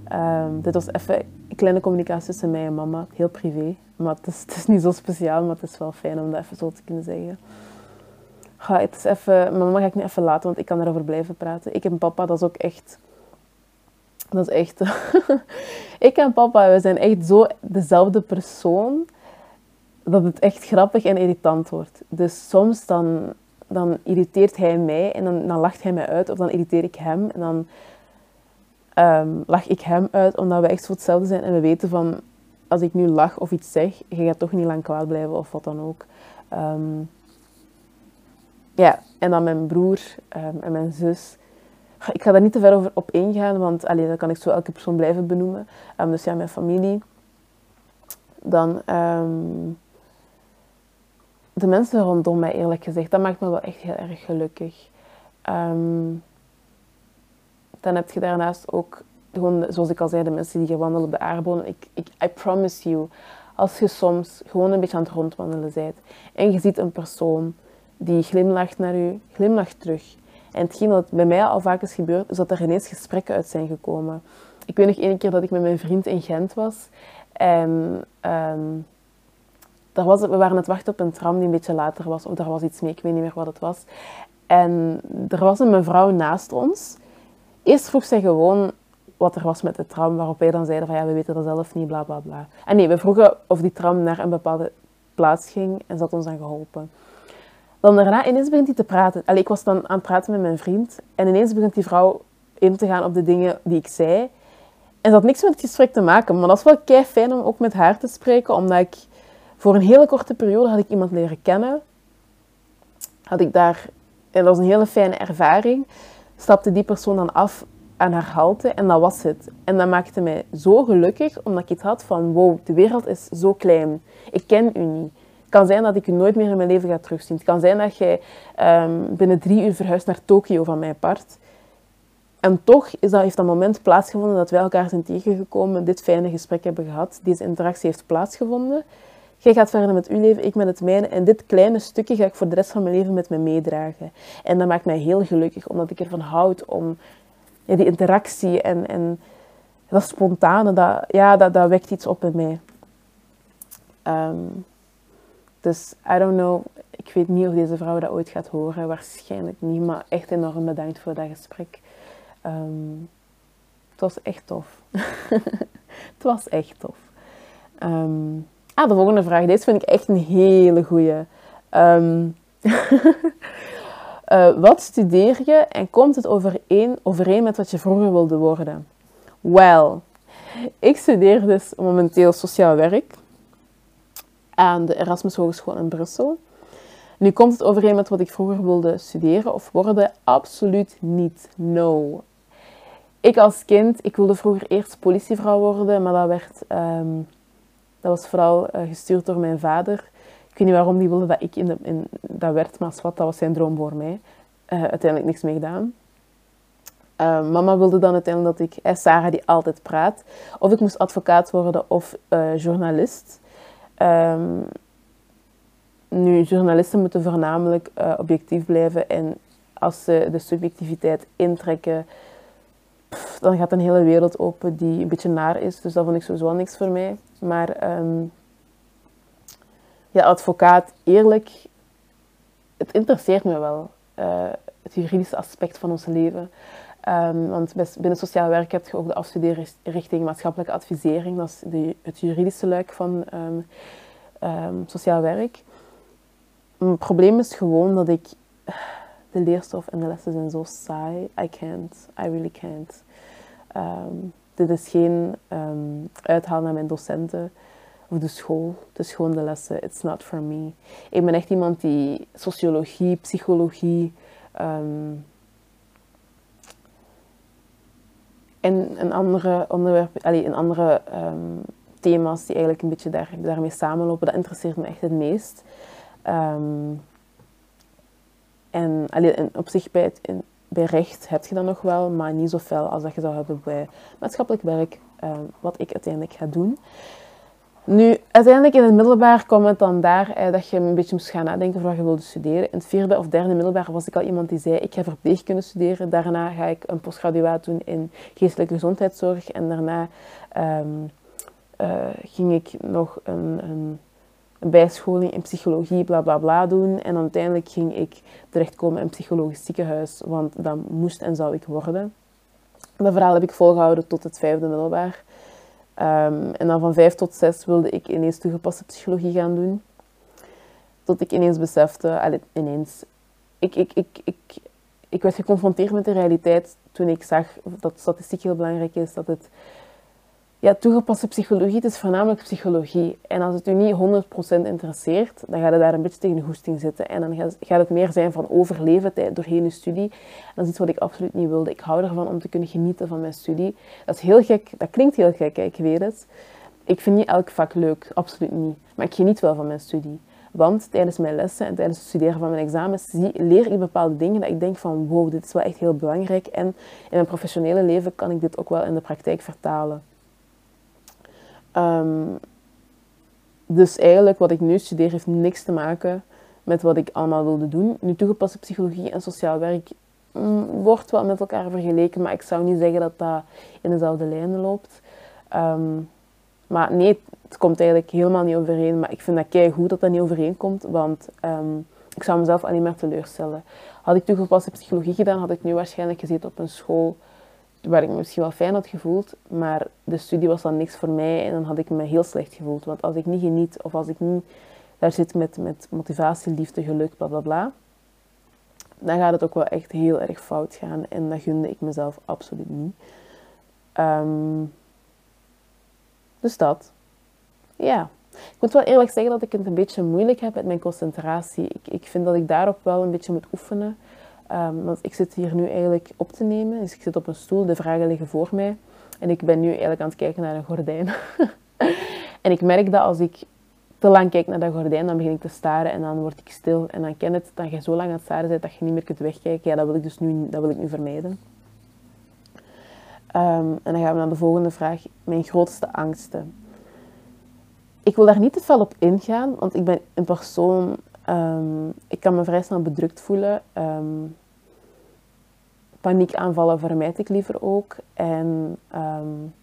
Ehm, dit was even een kleine communicatie tussen mij en mama, heel privé. Maar het is, het is, niet zo speciaal, maar het is wel fijn om dat even zo te kunnen zeggen. Ga, het is even, mijn mama ga ik niet even laten, want ik kan erover blijven praten. Ik en papa, dat is ook echt... Dat is echt... ik en papa, we zijn echt zo dezelfde persoon dat het echt grappig en irritant wordt. Dus soms dan, dan irriteert hij mij en dan, dan lacht hij mij uit. Of dan irriteer ik hem en dan um, lach ik hem uit. Omdat we echt zo hetzelfde zijn. En we weten van, als ik nu lach of iets zeg, je gaat toch niet lang kwaad blijven of wat dan ook. Um, ja, en dan mijn broer um, en mijn zus. Ik ga daar niet te ver over op ingaan, want allee, dan kan ik zo elke persoon blijven benoemen. dus ja, mijn familie. Dan de mensen rondom mij, eerlijk gezegd, dat maakt me wel echt heel erg gelukkig. Um, dan heb je daarnaast ook, gewoon, zoals ik al zei, de mensen die hier wandelen op de aardbodem. Ik, ik, I promise you, als je soms gewoon een beetje aan het rondwandelen bent en je ziet een persoon die glimlacht naar u, glimlacht terug. En hetgeen wat bij mij al vaak is gebeurd, is dat er ineens gesprekken uit zijn gekomen. Ik weet nog één keer dat ik met mijn vriend in Gent was. En um, daar we waren het wachten op een tram die een beetje later was. Of er was iets mee, ik weet niet meer wat het was. En er was een mevrouw naast ons. Eerst vroeg zij gewoon wat er was met de tram, waarop wij dan zeiden van ja, we weten dat zelf niet, bla bla bla. En nee, we vroegen of die tram naar een bepaalde plaats ging en ze had ons dan geholpen. Dan daarna ineens begint hij te praten. Allee, ik was dan aan het praten met mijn vriend en ineens begint die vrouw in te gaan op de dingen die ik zei. En dat had niks met het gesprek te maken, maar dat was wel kei fijn om ook met haar te spreken, omdat ik voor een hele korte periode had ik iemand leren kennen. Had ik daar, en dat was een hele fijne ervaring, stapte die persoon dan af aan haar halte en dat was het. En dat maakte mij zo gelukkig, omdat ik het had van, wow, de wereld is zo klein. Ik ken u niet. Het kan zijn dat ik u nooit meer in mijn leven ga terugzien. Het kan zijn dat jij um, binnen drie uur verhuist naar Tokio van mijn part. En toch is dat, heeft dat moment plaatsgevonden dat wij elkaar zijn tegengekomen, dit fijne gesprek hebben gehad. Deze interactie heeft plaatsgevonden. Jij gaat verder met uw leven, ik met het mijne. En dit kleine stukje ga ik voor de rest van mijn leven met me meedragen. En dat maakt mij heel gelukkig, omdat ik ervan houd om ja, die interactie en, en dat spontane, dat, ja, dat, dat wekt iets op in mij. Um, dus I don't know, ik weet niet of deze vrouw dat ooit gaat horen, waarschijnlijk niet, maar echt enorm bedankt voor dat gesprek. Um, het was echt tof. het was echt tof. Um, Ah, de volgende vraag. Deze vind ik echt een hele goeie. Um, uh, wat studeer je en komt het overeen, overeen met wat je vroeger wilde worden? Wel, ik studeer dus momenteel sociaal werk aan de Erasmus Hogeschool in Brussel. Nu komt het overeen met wat ik vroeger wilde studeren of worden? Absoluut niet. No. Ik als kind, ik wilde vroeger eerst politievrouw worden, maar dat werd um, dat was vooral uh, gestuurd door mijn vader. Ik weet niet waarom die wilde dat ik in, de, in dat werd, maar wat, dat was zijn droom voor mij. Uh, uiteindelijk niks mee gedaan. Uh, mama wilde dan uiteindelijk dat ik, Sarah die altijd praat, of ik moest advocaat worden of journalist. Um, nu, journalisten moeten voornamelijk objectief blijven en als ze de subjectiviteit intrekken, dan gaat een hele wereld open die een beetje naar is. Dus dat vond ik sowieso niks voor mij. Maar um, ja, advocaat, eerlijk, het interesseert me wel. Uh, het juridische aspect van ons leven. Um, want binnen sociaal werk heb je ook de afstudeerrichting maatschappelijke advisering. Dat is de, het juridische luik van um, sociaal werk. Het probleem is gewoon dat ik... De leerstof en de lessen zijn zo saai. I can't. I really can't. Dit is geen um, uithaal naar mijn docenten of de school. Het is gewoon de lessen. It's not for me. Ik ben echt iemand die sociologie, psychologie um, en een andere onderwerp, allee, een andere thema's die eigenlijk een beetje daar, daarmee samenlopen, dat interesseert me echt het meest. En, allee, en op zich bij het, in, bij recht heb je dat nog wel, maar niet zoveel als dat je zou hebben bij maatschappelijk werk, ehm, wat ik uiteindelijk ga doen. Nu, uiteindelijk in het middelbaar kwam het dan daar eh, dat je een beetje moest gaan nadenken over wat je wilde studeren. In het vierde of derde middelbaar was ik al iemand die zei, ik ga verpleegkunde studeren. Daarna ga ik een postgraduaat doen in geestelijke gezondheidszorg. En daarna ehm, eh, ging ik nog een, een, een, bijscholing in psychologie, bla bla bla doen. En uiteindelijk ging ik terechtkomen in psychologisch ziekenhuis, want dat moest en zou ik worden. Dat verhaal heb ik volgehouden tot het vijfde middelbaar. Um, en dan van vijf tot zes wilde ik ineens toegepaste psychologie gaan doen. Tot ik ineens besefte, allee, ineens, ik, ik, ik, ik, ik werd geconfronteerd met de realiteit toen ik zag dat statistiek heel belangrijk is, dat het ja, toegepaste psychologie, het is voornamelijk psychologie. En als het u niet 100% interesseert, dan gaat het daar een beetje tegen de hoesting zitten. En dan gaat het meer zijn van overleven doorheen uw studie. En dat is iets wat ik absoluut niet wilde. Ik hou ervan om te kunnen genieten van mijn studie. Dat is heel gek, dat klinkt heel gek, ik weet het. Ik vind niet elk vak leuk, absoluut niet. Maar ik geniet wel van mijn studie. Want tijdens mijn lessen en tijdens het studeren van mijn examens leer ik bepaalde dingen dat ik denk van wow, dit is wel echt heel belangrijk. En in mijn professionele leven kan ik dit ook wel in de praktijk vertalen. Ehm, dus eigenlijk wat ik nu studeer heeft niks te maken met wat ik allemaal wilde doen. Nu toegepaste psychologie en sociaal werk mm, wordt wel met elkaar vergeleken, maar ik zou niet zeggen dat dat in dezelfde lijnen loopt. Ehm, maar nee, het komt eigenlijk helemaal niet overeen. Maar ik vind dat kei goed dat dat niet overeenkomt, want ehm, ik zou mezelf alleen maar teleurstellen. Had ik toegepaste psychologie gedaan, had ik nu waarschijnlijk gezeten op een school waar ik me misschien wel fijn had gevoeld, maar de studie was dan niks voor mij en dan had ik me heel slecht gevoeld. Want als ik niet geniet of als ik niet daar zit met, met motivatie, liefde, geluk, bla bla bla, dan gaat het ook wel echt heel erg fout gaan en dat gunde ik mezelf absoluut niet. Um, dus dat. Ja. Ik moet wel eerlijk zeggen dat ik het een beetje moeilijk heb met mijn concentratie. Ik, ik vind dat ik daarop wel een beetje moet oefenen. Um, want ik zit hier nu eigenlijk op te nemen. Dus ik zit op een stoel, de vragen liggen voor mij. En ik ben nu eigenlijk aan het kijken naar een gordijn. en ik merk dat als ik te lang kijk naar dat gordijn, dan begin ik te staren en dan word ik stil. En dan ken het dat je zo lang aan het staren bent dat je niet meer kunt wegkijken. Ja, dat wil ik dus nu, dat wil ik nu vermijden. Um, en dan gaan we naar de volgende vraag. Mijn grootste angsten. Ik wil daar niet te veel op ingaan, want ik ben een persoon Um, ik kan me vrij snel bedrukt voelen. Paniekaanvallen vermijd ik liever ook. En um,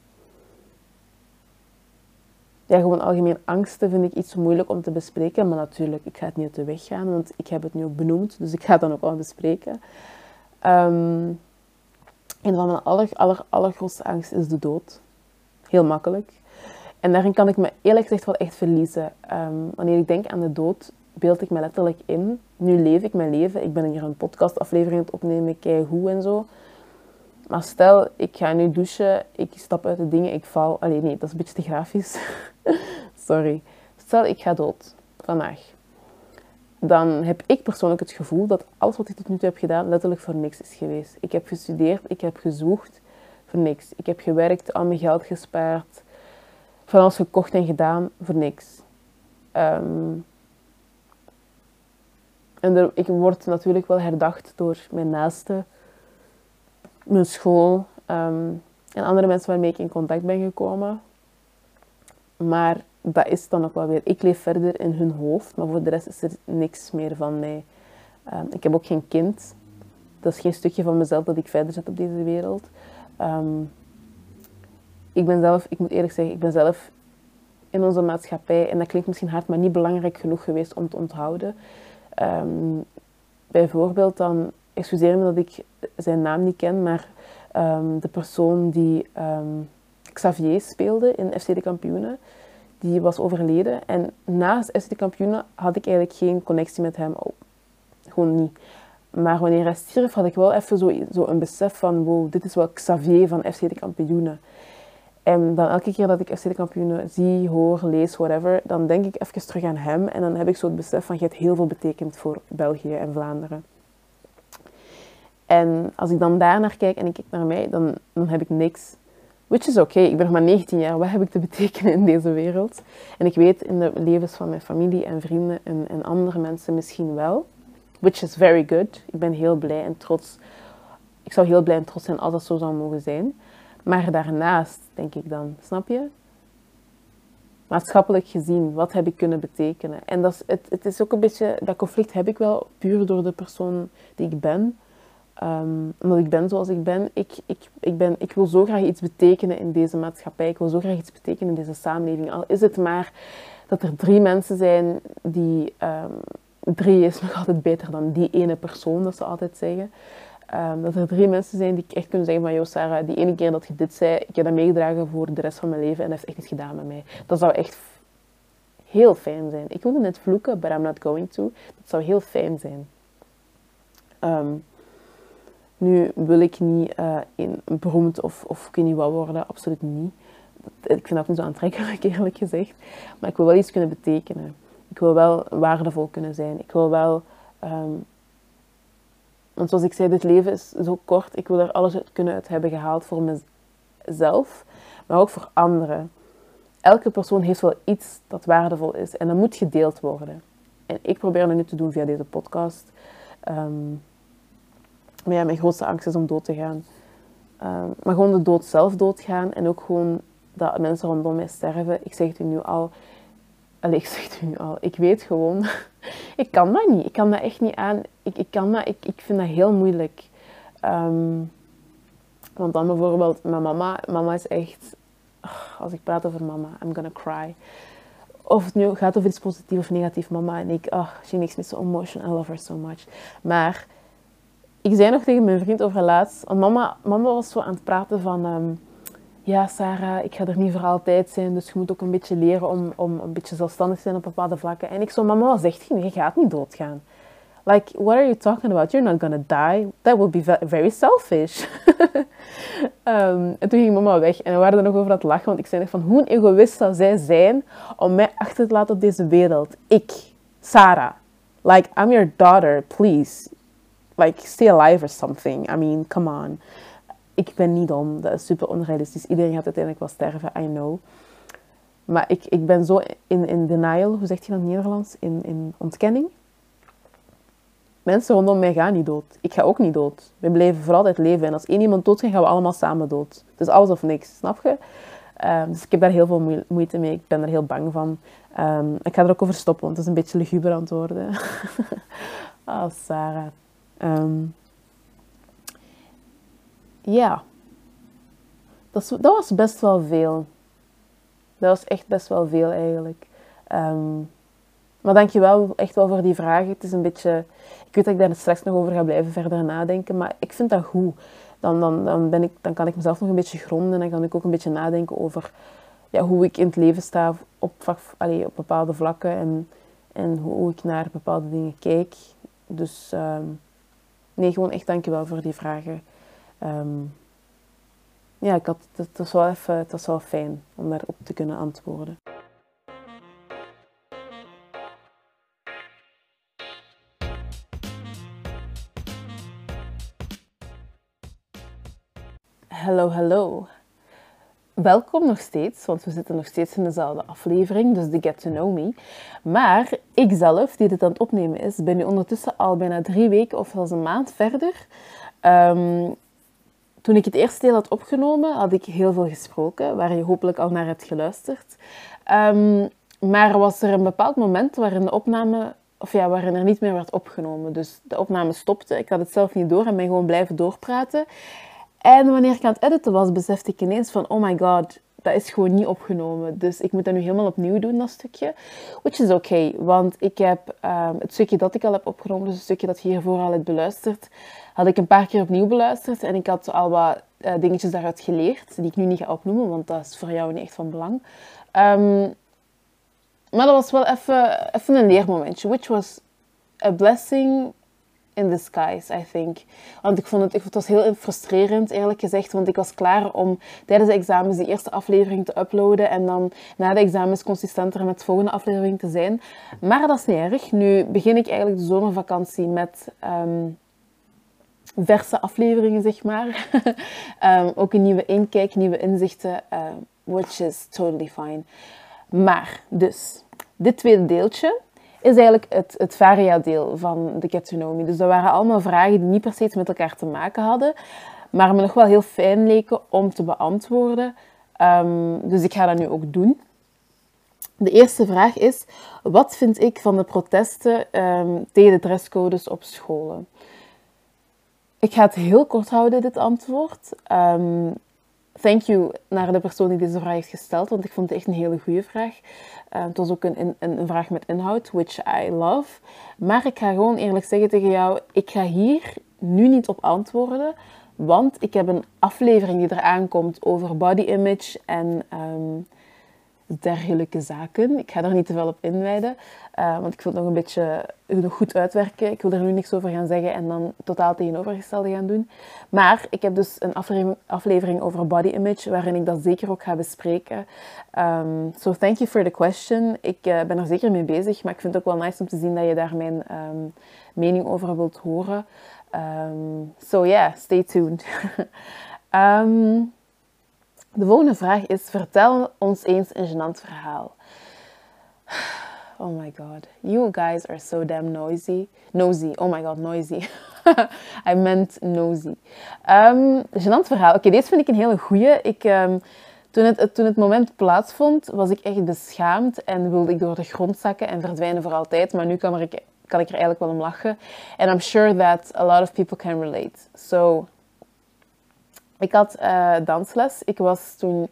ja, gewoon algemeen angsten vind ik iets moeilijk om te bespreken. Maar natuurlijk, ik ga het niet uit de weg gaan, want ik heb het nu ook benoemd. Dus ik ga het dan ook wel bespreken. Um, een van mijn aller, aller, allergrootste angst is de dood. Heel makkelijk. En daarin kan ik me eerlijk gezegd wel echt verliezen. Um, wanneer ik denk aan de dood, beeld ik me letterlijk in. Nu leef ik mijn leven. Ik ben hier een podcastaflevering aan het opnemen, kei hoe en zo. Maar stel, ik ga nu douchen, ik stap uit de dingen, ik val. Allee, nee, dat is een beetje te grafisch. Sorry. Stel, ik ga dood vandaag. Dan heb ik persoonlijk het gevoel dat alles wat ik tot nu toe heb gedaan letterlijk voor niks is geweest. Ik heb gestudeerd, ik heb gezwoegd voor niks. Ik heb gewerkt, al mijn geld gespaard, van alles gekocht en gedaan voor niks. Um, en ik word natuurlijk wel herdacht door mijn naasten, mijn school ehm, en andere mensen waarmee ik in contact ben gekomen. Maar dat is dan ook wel weer. Ik leef verder in hun hoofd, maar voor de rest is er niks meer van mij. Um, ik heb ook geen kind. Dat is geen stukje van mezelf dat ik verder zet op deze wereld. Um, ik ben zelf, ik moet eerlijk zeggen, ik ben zelf in onze maatschappij, en dat klinkt misschien hard, maar niet belangrijk genoeg geweest om te onthouden. Um, bijvoorbeeld dan, excuseer me dat ik zijn naam niet ken, maar um, de persoon die um, Xavier speelde in FC de Kampioenen, die was overleden. En naast FC de Kampioenen had ik eigenlijk geen connectie met hem. Gewoon niet. Maar wanneer hij stierf, had ik wel even zo, zo een besef van, wow, dit is wel Xavier van FC de Kampioenen. En dan elke keer dat ik FC de kampioenen zie, hoor, lees, whatever, dan denk ik even terug aan hem. En dan heb ik zo het besef van, je hebt heel veel betekend voor België en Vlaanderen. En als ik dan daar naar kijk en ik kijk naar mij, dan, dan heb ik niks. Which is oké, ik ben nog maar 19 jaar. Wat heb ik te betekenen in deze wereld? En ik weet in de levens van mijn familie en vrienden en, en andere mensen misschien wel. Which is very good. Ik ben heel blij en trots. Ik zou heel blij en trots zijn als dat zo zou mogen zijn. Maar daarnaast denk ik dan, snap je? maatschappelijk gezien, wat heb ik kunnen betekenen? En dat is, het, het is ook een beetje, dat conflict heb ik wel puur door de persoon die ik ben. Um, omdat ik ben zoals ik ben. Ik, ik, ik ben. ik wil zo graag iets betekenen in deze maatschappij. Ik wil zo graag iets betekenen in deze samenleving. Al is het maar dat er drie mensen zijn die... Um, drie is nog altijd beter dan die ene persoon, dat ze altijd zeggen. Um, dat er drie mensen zijn die echt kunnen zeggen van... Yo Sarah, die ene keer dat je dit zei, ik heb dat meegedragen voor de rest van mijn leven en dat heeft echt iets gedaan met mij. Dat zou echt heel fijn zijn. Ik wilde net vloeken, but I'm not going to. Dat zou heel fijn zijn. Um, nu wil ik niet uh, in, beroemd of, of ik weet niet wat worden, absoluut niet. Ik vind dat niet zo aantrekkelijk, eerlijk gezegd. Maar ik wil wel iets kunnen betekenen. Ik wil wel waardevol kunnen zijn. Ik wil wel... Um, want zoals ik zei, dit leven is zo kort. Ik wil er alles uit kunnen uit hebben gehaald voor mezelf, maar ook voor anderen. Elke persoon heeft wel iets dat waardevol is en dat moet gedeeld worden. En ik probeer dat nu te doen via deze podcast. Um, maar ja, mijn grootste angst is om dood te gaan. Ehm, maar gewoon de dood zelf doodgaan en ook gewoon dat mensen rondom mij sterven. Ik zeg het u nu al. Allee, ik zeg het u nu al. Ik weet gewoon, ik kan dat niet. Ik kan dat echt niet aan. Ik, ik kan dat, ik, ik vind dat heel moeilijk. Ehm, want dan bijvoorbeeld, mijn mama, mama is echt, als ik praat over mama, I'm gonna cry. Of het nu gaat over iets positiefs of negatiefs, mama en ik, oh, she makes me so emotional, I love her so much. Maar ik zei nog tegen mijn vriend over laatst, want mama, mama was zo aan het praten van... Um, ja, Sarah, ik ga er niet voor altijd zijn, dus je moet ook een beetje leren om, om een beetje zelfstandig te zijn op bepaalde vlakken. En ik zo, mama, wat zegt je? Je gaat niet doodgaan. Like, what are you talking about? You're not gonna die. That would be very selfish. um, en toen ging mama weg en we waren er nog over het lachen, want ik zei nog van, hoe egoïst zou zij zijn om mij achter te laten op deze wereld? Ik, Sarah. Like, I'm your daughter, please like stay alive or something. I mean, come on. Ik ben niet dom. Dat is super onrealistisch. Iedereen gaat uiteindelijk wel sterven, I know. Maar ik, ik ben zo in, in denial, hoe zegt je dat in Nederlands? In, in ontkenning. Mensen rondom mij gaan niet dood. Ik ga ook niet dood. We blijven voor altijd leven. En als één iemand dood gaat, gaan we allemaal samen dood. Dus alles of niks, snap je? Um, dus ik heb daar heel veel moeite mee. Ik ben er heel bang van. Um, ik ga er ook over stoppen, want het is een beetje luguber antwoorden. oh, Sarah. Um, ja, dat, dat, was best wel veel. Dat was echt best wel veel eigenlijk. Um, maar dankjewel echt wel voor die vragen. Het is een beetje... Ik weet dat ik daar straks nog over ga blijven verder nadenken, maar ik vind dat goed. Dan, dan, dan, ben ik, dan kan ik mezelf nog een beetje gronden en dan kan ik ook een beetje nadenken over ja, hoe ik in het leven sta op, op bepaalde vlakken en, en hoe ik naar bepaalde dingen kijk. Dus um, nee, gewoon echt dankjewel voor die vragen. Um, ja, ik had, het, was wel even, het was wel fijn om daarop te kunnen antwoorden. Hallo, hallo. Welkom nog steeds, want we zitten nog steeds in dezelfde aflevering, dus de Get to Know Me. Maar ik zelf, die dit aan het opnemen is, ben nu ondertussen al bijna drie weken of zelfs een maand verder. Um, toen ik het eerste deel had opgenomen, had ik heel veel gesproken, waar je hopelijk al naar hebt geluisterd. Um, maar was er een bepaald moment waarin de opname, of ja, waarin er niet meer werd opgenomen. Dus de opname stopte. Ik had het zelf niet door en ben gewoon blijven doorpraten. En wanneer ik aan het editen was, besefte ik ineens van, oh my god, dat is gewoon niet opgenomen. Dus ik moet dat nu helemaal opnieuw doen, dat stukje. Which is oké, okay, want ik heb um, het stukje dat ik al heb opgenomen, dus het stukje dat je hiervoor al hebt beluisterd, had ik een paar keer opnieuw beluisterd. En ik had al wat uh, dingetjes daaruit geleerd, die ik nu niet ga opnoemen, want dat is voor jou niet echt van belang. Um, maar dat was wel even, even een leermomentje, which was a blessing in disguise, I think. Want ik vond het, ik het heel frustrerend, eerlijk gezegd. Want ik was klaar om tijdens de examens die eerste aflevering te uploaden. En dan na de examens consistenter met de volgende aflevering te zijn. Maar dat is niet erg. Nu begin ik eigenlijk de zomervakantie met... Um, verse afleveringen, zeg maar. um, ook een nieuwe inkijk, nieuwe inzichten, uh, which is totally fine. Maar, dus, dit tweede deeltje is eigenlijk het, het varia-deel van de Get Dus dat waren allemaal vragen die niet per se met elkaar te maken hadden, maar me nog wel heel fijn leken om te beantwoorden. Um, dus ik ga dat nu ook doen. De eerste vraag is: wat vind ik van de protesten um, tegen de dresscodes op scholen? Ik ga het heel kort houden, dit antwoord. Um, thank you naar de persoon die deze vraag heeft gesteld, want ik vond het echt een hele goede vraag. Uh, het was ook een, vraag met inhoud, which I love. Maar ik ga gewoon eerlijk zeggen tegen jou, ik ga hier nu niet op antwoorden, want ik heb een aflevering die eraan komt over body image en um, dergelijke zaken. Ik ga daar niet te veel op inwijden, uh, want ik wil het nog een beetje nog goed uitwerken. Ik wil er nu niks over gaan zeggen en dan totaal tegenovergestelde gaan doen. Maar ik heb dus een aflevering, over body image, waarin ik dat zeker ook ga bespreken. Um, so thank you for the question. Ik uh, ben er zeker mee bezig, maar ik vind het ook wel nice om te zien dat je daar mijn um, mening over wilt horen. Um, so yeah, stay tuned. de volgende vraag is: vertel ons eens een gênant verhaal. Oh my god, you guys are so damn noisy. Nosy, oh my god, noisy. I meant nosy. Um, gênant verhaal. Oké, deze vind ik een hele goeie. Ik, um, toen, het, toen het moment plaatsvond, was ik echt beschaamd en wilde ik door de grond zakken en verdwijnen voor altijd. Maar nu kan, kan ik er eigenlijk wel om lachen. And I'm sure that a lot of people can relate. So, ik had uh, dansles. Ik was toen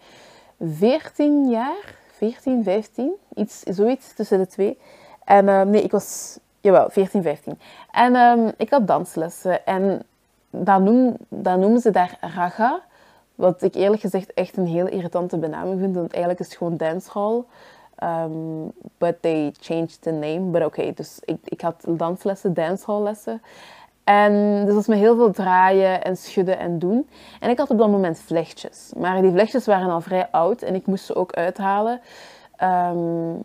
14 jaar, 14, 15, iets, zoiets tussen de twee. En uh, nee, ik was, jawel, 14, 15. En um, ik had danslessen. En dat, noem, dat noemen ze daar raga. Wat ik eerlijk gezegd echt een heel irritante benaming vind. Want eigenlijk is het gewoon dancehall. Um, but they changed the name. But oké, okay, dus ik, ik had danslessen, dancehallessen. En dus was me heel veel draaien en schudden en doen. En ik had op dat moment vlechtjes. Maar die vlechtjes waren al vrij oud en ik moest ze ook uithalen. Um,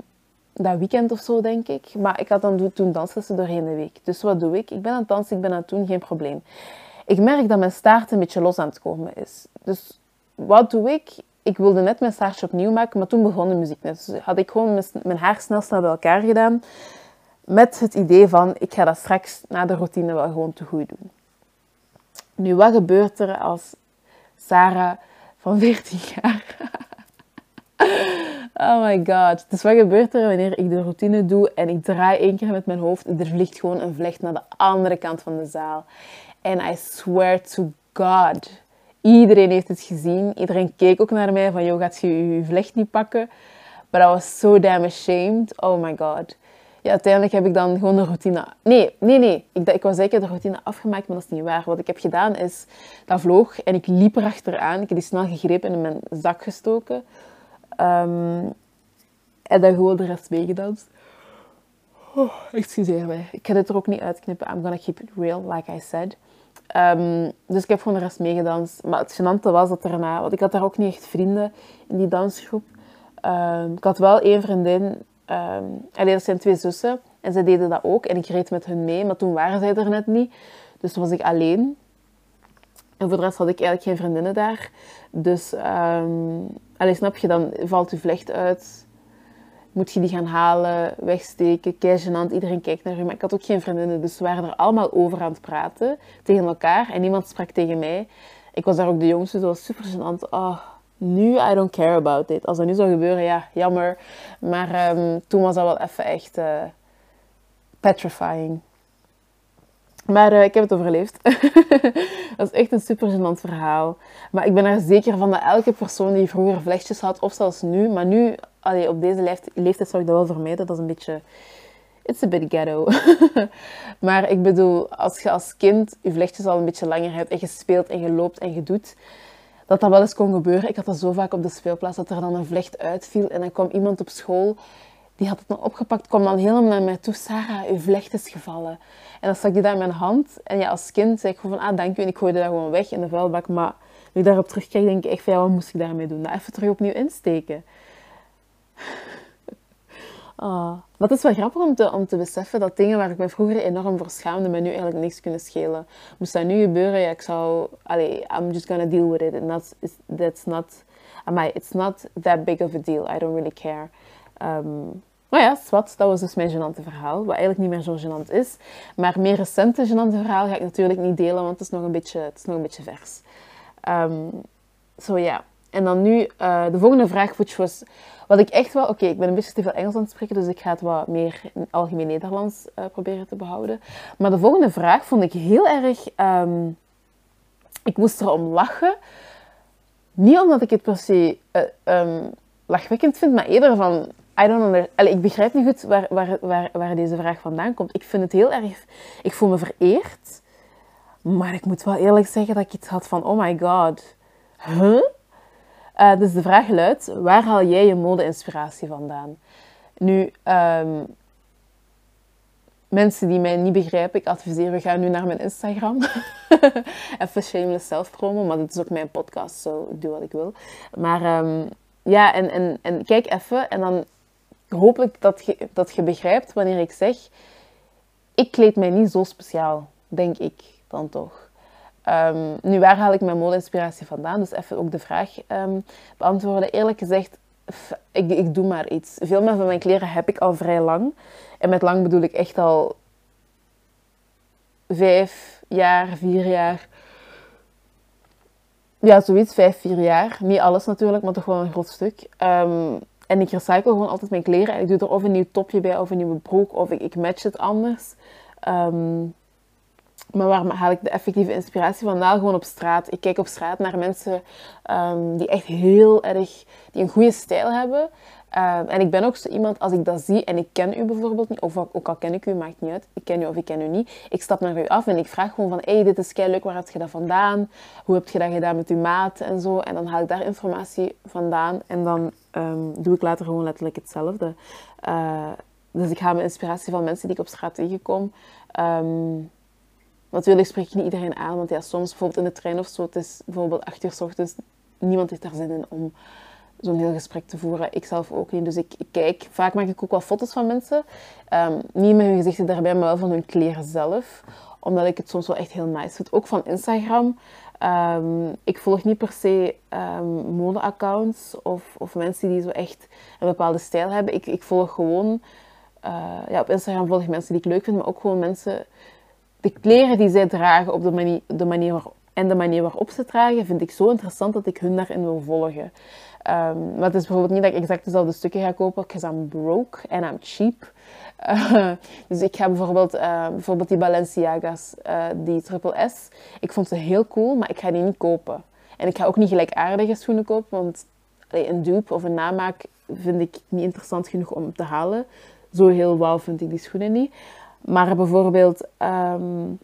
dat weekend of zo, denk ik. Maar ik had dan toen danslessen doorheen de week. Dus wat doe ik? Ik ben aan het dansen, ik ben aan het doen, geen probleem. Ik merk dat mijn staart een beetje los aan het komen is. Dus wat doe ik? Ik wilde net mijn staartje opnieuw maken, maar toen begon de muziek net. Dus had ik gewoon mijn haar snel snel bij elkaar gedaan. Met het idee van, ik ga dat straks na de routine wel gewoon te goed doen. Nu, wat gebeurt er als Sarah van 14 jaar... oh my god. Dus wat gebeurt er wanneer ik de routine doe en ik draai één keer met mijn hoofd en er vliegt gewoon een vlecht naar de andere kant van de zaal. En I swear to God, iedereen heeft het gezien. Iedereen keek ook naar mij van, joh, gaat je je vlecht niet pakken? But I was so damn ashamed. Oh my god ja, uiteindelijk heb ik dan gewoon de routine... Nee, nee, nee. Ik, ik was zeker de routine afgemaakt, maar dat is niet waar. Wat ik heb gedaan is, dat vloog en ik liep erachteraan. Ik heb die snel gegrepen en in mijn zak gestoken. Um, en dan gewoon de rest meegedanst. Oh, excuseer mij. Ik ga dit er ook niet uitknippen. I'm gonna keep it real, like I said. Um, dus ik heb gewoon de rest meegedanst. Maar het gênante was dat daarna... Want ik had daar ook niet echt vrienden in die dansgroep. Um, ik had wel één vriendin Um, allee, dat zijn twee zussen. En zij deden dat ook. En ik reed met hun mee. Maar toen waren zij er net niet. Dus toen was ik alleen. En voor de rest had ik eigenlijk geen vriendinnen daar. Dus, um, allee, snap je, dan valt je vlecht uit. Moet je die gaan halen, wegsteken, kei Iedereen kijkt naar je. Maar ik had ook geen vriendinnen. Dus we waren er allemaal over aan het praten. Tegen elkaar. En niemand sprak tegen mij. Ik was daar ook de jongste. Dus dat was super gênant. Oh, nu, I don't care about it. Als dat nu zou gebeuren, ja, jammer. Maar um, toen was dat wel even echt uh, petrifying. Maar uh, ik heb het overleefd. dat is echt een super gênant verhaal. Maar ik ben er zeker van dat elke persoon die vroeger vlechtjes had, of zelfs nu, maar nu, op deze leeftijd zou ik dat wel vermijden. Dat is een beetje... It's a bit ghetto. maar ik bedoel, als je als kind je vlechtjes al een beetje langer hebt en je speelt en je loopt en je doet, dat dat wel eens kon gebeuren. Ik had dat zo vaak op de speelplaats, dat er dan een vlecht uitviel en dan kwam iemand op school, die had het dan opgepakt, kwam dan helemaal naar mij toe, Sarah, uw vlecht is gevallen. En dan stak die daar in mijn hand en ja, als kind zei ik gewoon van, ah, dank u, en ik gooide dat gewoon weg in de vuilbak, maar nu ik daarop terugkijk, denk ik echt ja, wat moest ik daarmee doen? Dat even terug opnieuw insteken. Oh. Is wel grappig om te, om te beseffen dat dingen waar ik me vroeger enorm voor schaamde, me nu eigenlijk niks kunnen schelen. Moest dat nu gebeuren, ja, ik zou... Allee, I'm just gonna deal with it. And that's, that's not... Amai, it's not that big of a deal. I don't really care. Um, maar ja, wat, dat was dus mijn gênante verhaal. Wat eigenlijk niet meer zo gênant is. Maar meer recente gênante verhaal ga ik natuurlijk niet delen, want het is nog een beetje, het is nog een beetje vers. Um, so ja, en dan nu, uh, de volgende vraag, which was, wat ik echt wel, oké, ik ben een beetje te veel Engels aan het spreken, dus ik ga het wat meer in algemeen Nederlands uh, proberen te behouden. Maar de volgende vraag vond ik heel erg, um, ik moest erom lachen. Niet omdat ik het per se uh, um, lachwekkend vind, maar eerder van, I don't know, ik begrijp niet goed waar, waar, waar, waar deze vraag vandaan komt. Ik vind het heel erg, ik voel me vereerd. Maar ik moet wel eerlijk zeggen dat ik iets had van, oh my god, huh? Uh, dus de vraag luidt, waar haal jij je mode-inspiratie vandaan? Nu, um, mensen die mij niet begrijpen, ik adviseer, we gaan nu naar mijn Instagram. Even shameless self-promo, maar dit is ook mijn podcast, zo doe wat ik wil. Maar um, ja, en, en, en kijk even en dan hoop ik dat dat je begrijpt wanneer ik zeg, ik kleed mij niet zo speciaal, denk ik dan toch. Um, nu, waar haal ik mijn mode-inspiratie vandaan? Dus even ook de vraag um, beantwoorden. Eerlijk gezegd, ik, ik doe maar iets. Veel meer van mijn kleren heb ik al vrij lang. En met lang bedoel ik echt al vijf jaar, vier jaar. Ja, zoiets, vijf, vier jaar. Niet alles natuurlijk, maar toch wel een groot stuk. Um, en ik recycle gewoon altijd mijn kleren. En ik doe er of een nieuw topje bij, of een nieuwe broek, of ik, ik match het anders. Maar waar haal ik de effectieve inspiratie vandaan? Gewoon op straat. Ik kijk op straat naar mensen um, die echt heel erg, die een goede stijl hebben. Um, en ik ben ook zo iemand, als ik dat zie en ik ken u bijvoorbeeld niet, of ook al ken ik u, maakt niet uit, ik ken u of ik ken u niet, ik stap naar u af en ik vraag gewoon van, hey, dit is kei leuk, waar heb je dat vandaan? Hoe heb je dat gedaan met uw maat en zo? En dan haal ik daar informatie vandaan en dan um, doe ik later gewoon letterlijk hetzelfde. Uh, dus ik ga mijn inspiratie van mensen die ik op straat tegenkom. Natuurlijk spreek ik niet iedereen aan, want ja, soms bijvoorbeeld in de trein of zo, het is bijvoorbeeld acht uur s ochtends, niemand heeft daar zin in om zo'n heel gesprek te voeren. Ik zelf ook niet. Dus ik, ik, kijk, vaak maak ik ook wel foto's van mensen. Um, niet met hun gezichten daarbij, maar wel van hun kleren zelf. Omdat ik het soms wel echt heel nice vind. Ook van Instagram. Um, ik volg niet per se um, modeaccounts of, of mensen die zo echt een bepaalde stijl hebben. Ik, ik volg gewoon... Uh, ja, op Instagram volg ik mensen die ik leuk vind, maar ook gewoon mensen de kleren die zij dragen op de manier, de manier en de manier waarop ze dragen, vind ik zo interessant dat ik hun daarin wil volgen. Um, maar het is bijvoorbeeld niet dat ik exact dezelfde stukken ga kopen, because I'm broke and I'm cheap. Uh, dus ik ga bijvoorbeeld, uh, bijvoorbeeld die Balenciaga's, uh, die Triple S. Ik vond ze heel cool, maar ik ga die niet kopen. En ik ga ook niet gelijkaardige schoenen kopen, want een dupe of een namaak vind ik niet interessant genoeg om te halen. Zo heel wauw vind ik die schoenen niet. Maar bijvoorbeeld, um,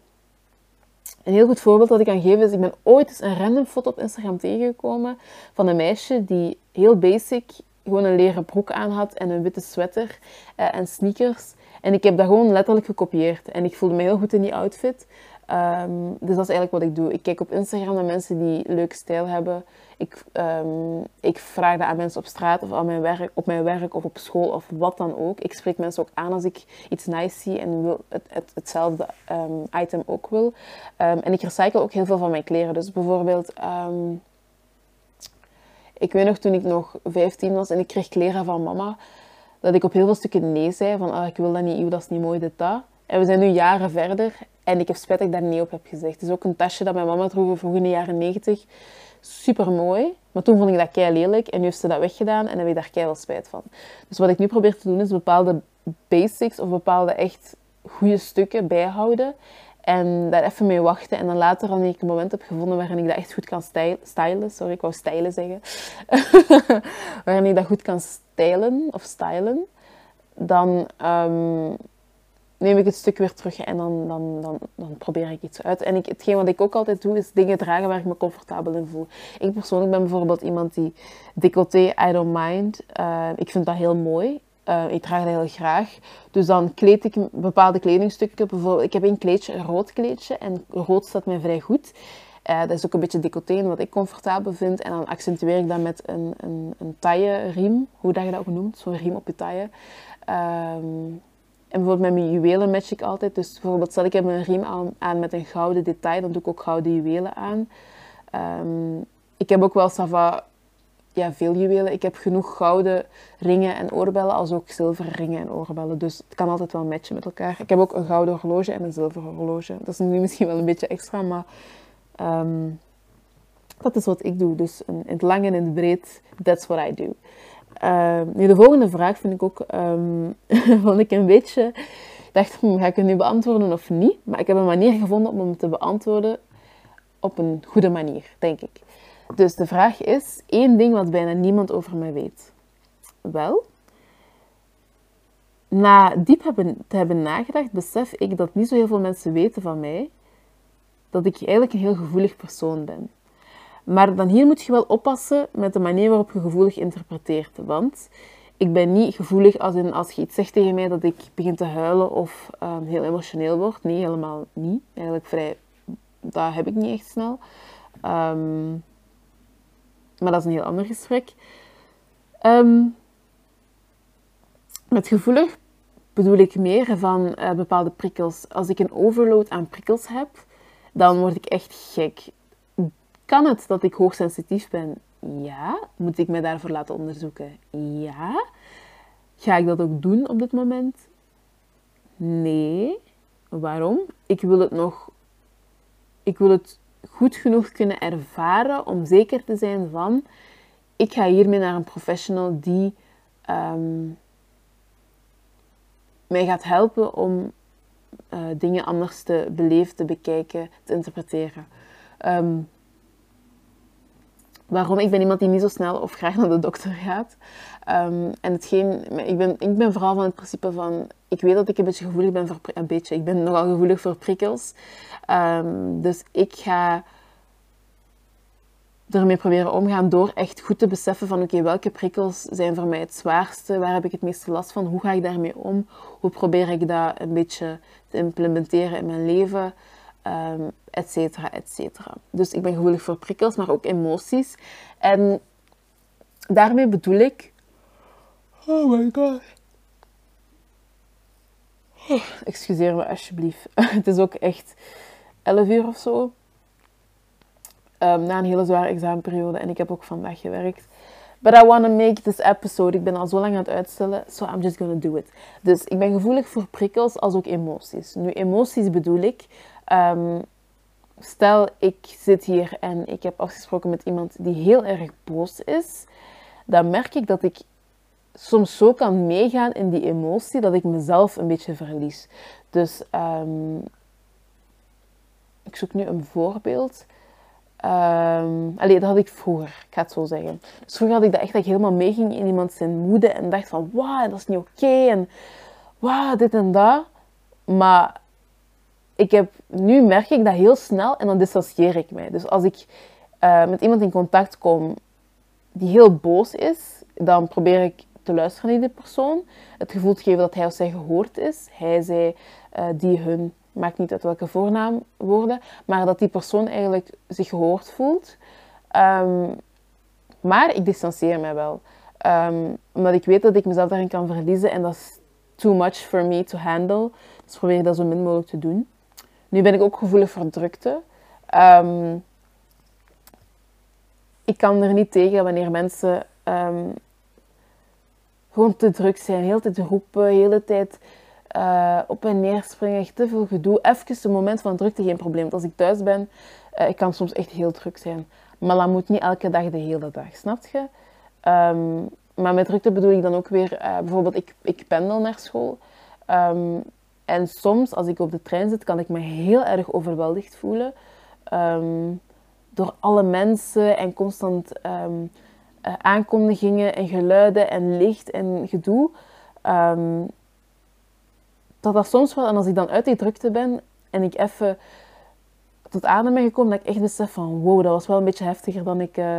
een heel goed voorbeeld dat ik kan geven is, ik ben ooit eens een random foto op Instagram tegengekomen van een meisje die heel basic gewoon een leren broek aan had en een witte sweater uh, en sneakers. En ik heb dat gewoon letterlijk gekopieerd. En ik voelde me heel goed in die outfit. Um, dus dat is eigenlijk wat ik doe. Ik kijk op Instagram naar mensen die leuke stijl hebben. Ik, um, ik vraag dat aan mensen op straat of aan mijn werk, op mijn werk of op school of wat dan ook. Ik spreek mensen ook aan als ik iets nice zie en wil het, het, hetzelfde um, item ook wil. en ik recycle ook heel veel van mijn kleren. Dus bijvoorbeeld, ik weet nog toen ik nog 15 was en ik kreeg kleren van mama, dat ik op heel veel stukken nee zei. Van ah, ik wil dat niet, dat is niet mooi, dit, dat. En we zijn nu jaren verder en ik heb spijt dat ik daar nee op heb gezegd. Het is ook een tasje dat mijn mama droeg in de jaren 90. Super mooi. Maar toen vond ik dat kei lelijk en nu heeft ze dat weggedaan en heb ik daar kei wel spijt van. Dus wat ik nu probeer te doen is bepaalde basics of bepaalde echt goede stukken bijhouden. En daar even mee wachten. En dan later, wanneer ik een moment heb gevonden waarin ik dat echt goed kan stylen. Sorry, ik wou stylen zeggen. waarin ik dat goed kan stylen of stylen. Dan um, neem ik het stuk weer terug en dan, dan, dan, dan probeer ik iets uit. En ik, hetgeen wat ik ook altijd doe, is dingen dragen waar ik me comfortabel in voel. Ik persoonlijk ben bijvoorbeeld iemand die decolleté, I don't mind. Uh, ik vind dat heel mooi. Uh, ik draag dat heel graag. Dus dan kleed ik bepaalde kledingstukken. Bijvoorbeeld, ik heb een kleedje, een rood kleedje. En rood staat mij vrij goed. Uh, dat is ook een beetje decolleté, wat ik comfortabel vind. En dan accentueer ik dat met een, een, een taille riem. Hoe dat je dat ook noemt. Zo'n riem op je taille. Um, en bijvoorbeeld met mijn juwelen match ik altijd. Dus bijvoorbeeld stel ik heb een riem aan, met een gouden detail, dan doe ik ook gouden juwelen aan. Um, ik heb ook wel sava, ja, veel juwelen. Ik heb genoeg gouden ringen en oorbellen, als ook zilveren ringen en oorbellen. Dus het kan altijd wel matchen met elkaar. Ik heb ook een gouden horloge en een zilveren horloge. Dat is nu misschien wel een beetje extra, maar um, dat is wat ik doe. Dus in het lang en in het breed, that's what I do. Uh, de volgende vraag vind ik ook, um, vond ik een beetje, dacht, hm, ga ik het nu beantwoorden of niet? Maar ik heb een manier gevonden om hem te beantwoorden op een goede manier, denk ik. Dus de vraag is, één ding wat bijna niemand over mij weet. Wel, na diep hebben, te hebben nagedacht, besef ik dat niet zo heel veel mensen weten van mij dat ik eigenlijk een heel gevoelig persoon ben. Maar dan hier moet je wel oppassen met de manier waarop je gevoelig interpreteert. Want ik ben niet gevoelig als, in, je iets zegt tegen mij dat ik begin te huilen of ehm, heel emotioneel word. Nee, helemaal niet. Eigenlijk vrij, dat heb ik niet echt snel. Um, maar dat is een heel ander gesprek. Um, met gevoelig bedoel ik meer van uh, bepaalde prikkels. Als ik een overload aan prikkels heb, dan word ik echt gek. Kan het dat ik hoogsensitief ben? Ja. Moet ik me daarvoor laten onderzoeken? Ja. Ga ik dat ook doen op dit moment? Nee. Waarom? Ik wil het nog. Ik wil het goed genoeg kunnen ervaren om zeker te zijn van. Ik ga hiermee naar een professional die ehm, mij gaat helpen om uh, dingen anders te beleven, te bekijken, te interpreteren. Um, waarom? Ik ben iemand die niet zo snel of graag naar de dokter gaat. Um, en hetgeen, ik, ben, ik ben vooral van het principe van, ik weet dat ik een beetje gevoelig ben voor, een beetje, ik ben nogal gevoelig voor prikkels. Um, dus ik ga ermee proberen omgaan door echt goed te beseffen van oké, welke prikkels zijn voor mij het zwaarste, waar heb ik het meeste last van, hoe ga ik daarmee om, hoe probeer ik dat een beetje te implementeren in mijn leven, um, et cetera, et cetera. Dus ik ben gevoelig voor prikkels, maar ook emoties. En daarmee bedoel ik... Oh my god. Oh, excuseer me alsjeblieft. het is ook echt 11 uur of zo. Um, na een hele zware examenperiode. En ik heb ook vandaag gewerkt. But I want to make this episode. Ik ben al zo lang aan het uitstellen. So I'm just gonna do it. Dus ik ben gevoelig voor prikkels als ook emoties. Nu, emoties bedoel ik. Um, stel, ik zit hier en ik heb afgesproken met iemand die heel erg boos is. Dan merk ik dat ik soms zo kan meegaan in die emotie dat ik mezelf een beetje verlies. Dus um, ik zoek nu een voorbeeld. Um, allee, dat had ik vroeger, ik ga het zo zeggen. Dus vroeger had ik dat echt dat ik helemaal meeging in iemand zijn moede en dacht van, wauw, dat is niet oké en wauw, dit en dat. Maar ik heb, nu merk ik dat heel snel en dan distancieer ik mij. Dus als ik uh, met iemand in contact kom die heel boos is, dan probeer ik te luisteren naar die persoon. Het gevoel te geven dat hij of zij gehoord is. Hij, zij, uh, die, hun maakt niet uit welke voornaam worden, maar dat die persoon eigenlijk zich gehoord voelt. Um, maar ik distancieer mij wel. Um, omdat ik weet dat ik mezelf daarin kan verliezen en dat is too much for me to handle. Dus probeer ik dat zo min mogelijk te doen. Nu ben ik ook gevoelig voor drukte. Um, ik kan er niet tegen wanneer mensen gewoon te druk zijn, heel de tijd roepen, de hele tijd uh, op en neer springen, echt te veel gedoe. Even een moment van drukte, geen probleem. Want als ik thuis ben, uh, ik kan soms echt heel druk zijn. Maar dat moet niet elke dag de hele dag, snap je? Um, maar met drukte bedoel ik dan ook weer, uh, bijvoorbeeld ik, ik pendel naar school. En soms, als ik op de trein zit, kan ik me heel erg overweldigd voelen. Um, door alle mensen en constant aankondigingen en geluiden en licht en gedoe. Um, dat dat soms wel, en als ik dan uit die drukte ben en ik even tot adem ben gekomen, dat ik echt besef van wow, dat was wel een beetje heftiger dan ik uh,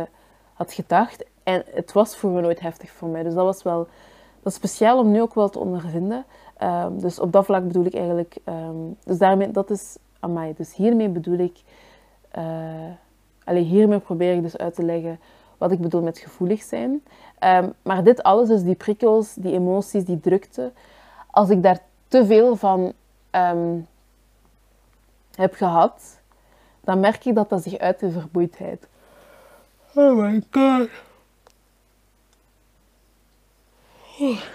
had gedacht. En het was voor me nooit heftig voor mij. Dus dat was wel dat speciaal om nu ook wel te ondervinden. Um, dus op dat vlak bedoel ik eigenlijk, um, dus daarmee, dat is aan mij. Dus hiermee bedoel ik, uh, allee, hiermee probeer ik dus uit te leggen wat ik bedoel met gevoelig zijn. Um, maar dit alles, dus die prikkels, die emoties, die drukte, als ik daar te veel van heb gehad, dan merk ik dat dat zich uit in vermoeidheid. Oh my god.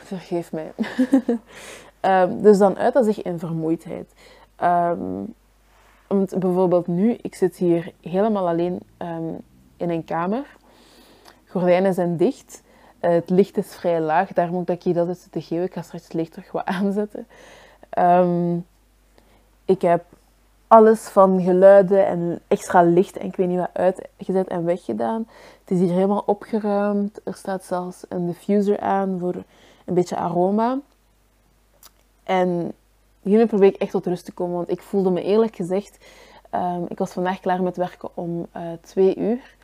Vergeef mij. um, dus dan uit dat zich in vermoeidheid. Um, bijvoorbeeld nu, ik zit hier helemaal alleen in een kamer. Gordijnen zijn dicht. Eh, het licht is vrij laag, daarom moet ik dat altijd te geven. Ik ga straks het licht terug wat aanzetten. Ehm, ik heb alles van geluiden en extra licht en ik weet niet wat uitgezet en weggedaan. Het is hier helemaal opgeruimd. Er staat zelfs een diffuser aan voor een beetje aroma. En hiermee probeer ik echt tot rust te komen, want ik voelde me eerlijk gezegd... Um, ik was vandaag klaar met werken om uh, twee uur.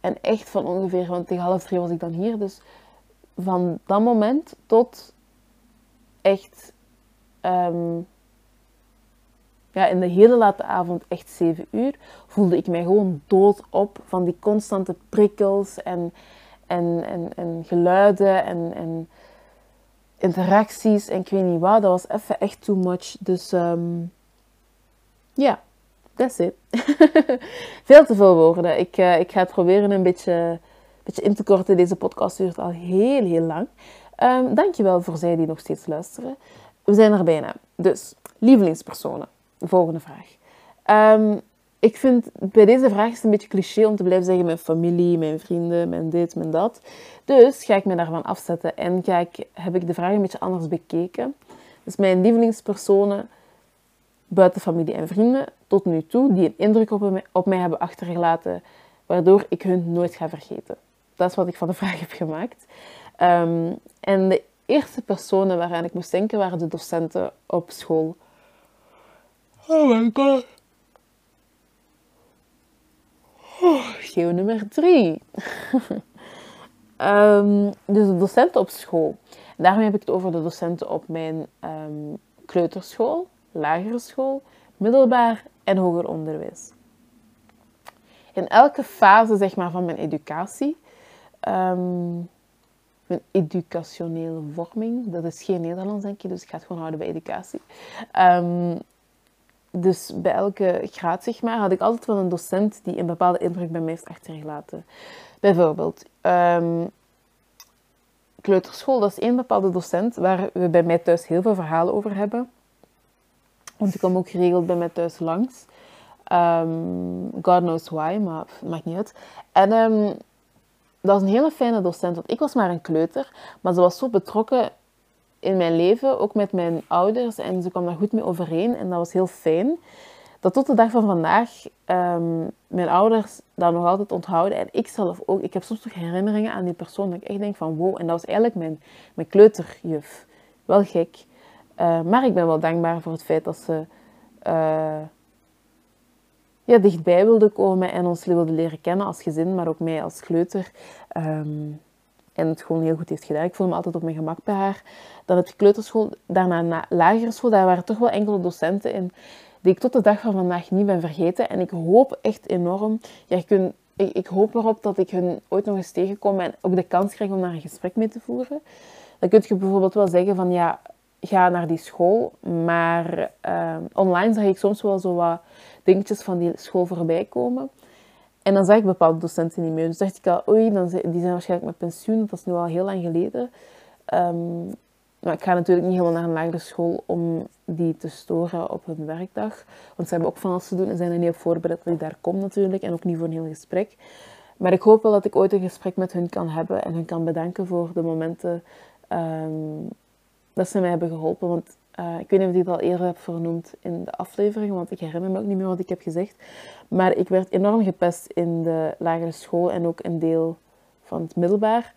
En echt van ongeveer, want tegen half drie was ik dan hier. Dus van dat moment tot echt um, ja, in de hele late avond, echt 7 uur, voelde ik mij gewoon dood op van die constante prikkels en, en, en, en geluiden en, en interacties en ik weet niet wat. Dat was even echt too much. Dus um, ja, that's it. veel te veel woorden. Ik, uh, ik ga het proberen een beetje, beetje in te korten. Deze podcast duurt al heel, heel lang. Um, dankjewel voor zij die nog steeds luisteren. We zijn er bijna. Dus, lievelingspersonen. Volgende vraag. Um, ik vind bij deze vraag is het een beetje cliché om te blijven zeggen mijn familie, mijn vrienden, mijn dit, mijn dat. Dus ga ik me daarvan afzetten en ga ik, heb ik de vraag een beetje anders bekeken. Dus mijn lievelingspersonen buiten familie en vrienden tot nu toe die een indruk op mij, op mij hebben achtergelaten, waardoor ik hun nooit ga vergeten. Dat is wat ik van de vraag heb gemaakt. Um, en de eerste personen waaraan ik moest denken waren de docenten op school. Oh my god. Geo nummer drie. um, dus de docenten op school. daarmee heb ik het over de docenten op mijn um, kleuterschool, lagere school, middelbaar en hoger onderwijs. In elke fase zeg maar, van mijn educatie um, mijn educationele vorming. Dat is geen Nederlands, denk ik, dus ik ga het gewoon houden bij educatie. Dus bij elke graad, zeg maar, had ik altijd wel een docent die een bepaalde indruk bij mij heeft achtergelaten. Bijvoorbeeld, um, kleuterschool, dat is één bepaalde docent waar we bij mij thuis heel veel verhalen over hebben. Want ik kom ook geregeld bij mij thuis langs. Um, God knows why, maar maakt niet uit. En dat was een hele fijne docent, want ik was maar een kleuter, maar ze was zo betrokken in mijn leven, ook met mijn ouders, en ze kwam daar goed mee overeen en dat was heel fijn. Dat tot de dag van vandaag um, mijn ouders dat nog altijd onthouden en ik zelf ook. Ik heb soms nog herinneringen aan die persoon dat ik echt denk van wow, en dat was eigenlijk mijn, mijn kleuterjuf. Wel gek, uh, maar ik ben wel dankbaar voor het feit dat ze... Uh, ja, dichtbij wilde komen en ons wilde leren kennen als gezin, maar ook mij als kleuter. Um, en het gewoon heel goed heeft gedaan. Ik voelde me altijd op mijn gemak bij haar. Dan de kleuterschool, daarna na lagere school, daar waren toch wel enkele docenten in die ik tot de dag van vandaag niet ben vergeten. En ik hoop echt enorm, ja, ik, ik, hoop erop dat ik hun ooit nog eens tegenkom en ook de kans krijg om daar een gesprek mee te voeren. Dan kun je bijvoorbeeld wel zeggen van ja, ga naar die school, maar uh, online zag ik soms wel zo wat dingetjes van die school voorbij komen. En dan zag ik bepaalde docenten niet meer. Dus dacht ik al, oei, dan, die zijn waarschijnlijk met pensioen. Dat is nu al heel lang geleden. Um, maar ik ga natuurlijk niet helemaal naar een lagere school om die te storen op hun werkdag. Want ze hebben ook van alles te doen en zijn er niet op voorbereid dat ik daar kom natuurlijk. En ook niet voor een heel gesprek. Maar ik hoop wel dat ik ooit een gesprek met hun kan hebben en hun kan bedanken voor de momenten um, dat ze mij hebben geholpen. Want uh, ik weet niet of ik het al eerder heb vernoemd in de aflevering, want ik herinner me ook niet meer wat ik heb gezegd. Maar ik werd enorm gepest in de lagere school en ook een deel van het middelbaar.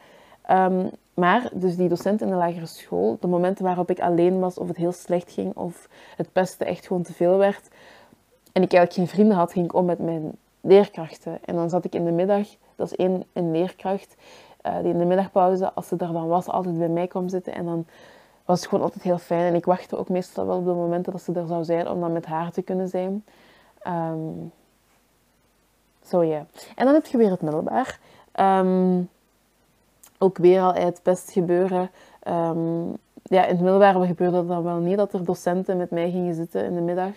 Um, maar dus die docent in de lagere school, de momenten waarop ik alleen was of het heel slecht ging of het pesten echt gewoon te veel werd en ik eigenlijk geen vrienden had, ging ik om met mijn leerkrachten. En dan zat ik in de middag, dat is één een leerkracht, uh, die in de middagpauze, als ze er dan was, altijd bij mij kwam zitten en dan was gewoon altijd heel fijn. En ik wachtte ook meestal wel op de momenten dat ze er zou zijn om dan met haar te kunnen zijn. Zo ja. En dan heb je weer het middelbaar. Um, ook weer al het best gebeuren. Um, ja, in het middelbaar gebeurde dat dan wel niet dat er docenten met mij gingen zitten in de middag.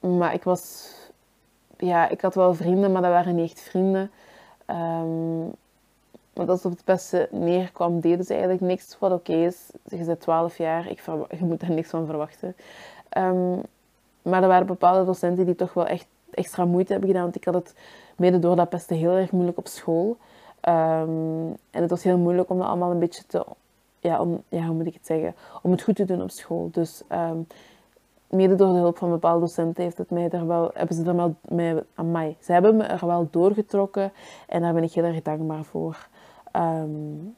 Maar ik was... Ja, ik had wel vrienden, maar dat waren niet echt vrienden. Want het op het beste neerkwam, deden ze eigenlijk niks wat oké is. Je bent 12 jaar, ik je moet daar niks van verwachten. Um, maar er waren bepaalde docenten die toch wel echt extra moeite hebben gedaan. Want ik had het mede door dat pesten heel erg moeilijk op school. Ehm, en het was heel moeilijk om dat allemaal een beetje te... Ja, om, ja, hoe moet ik het zeggen? Om het goed te doen op school. Dus um, mede door de hulp van bepaalde docenten heeft het mij er wel, hebben ze er wel aan mij. Ze hebben me er wel doorgetrokken en daar ben ik heel erg dankbaar voor. Um,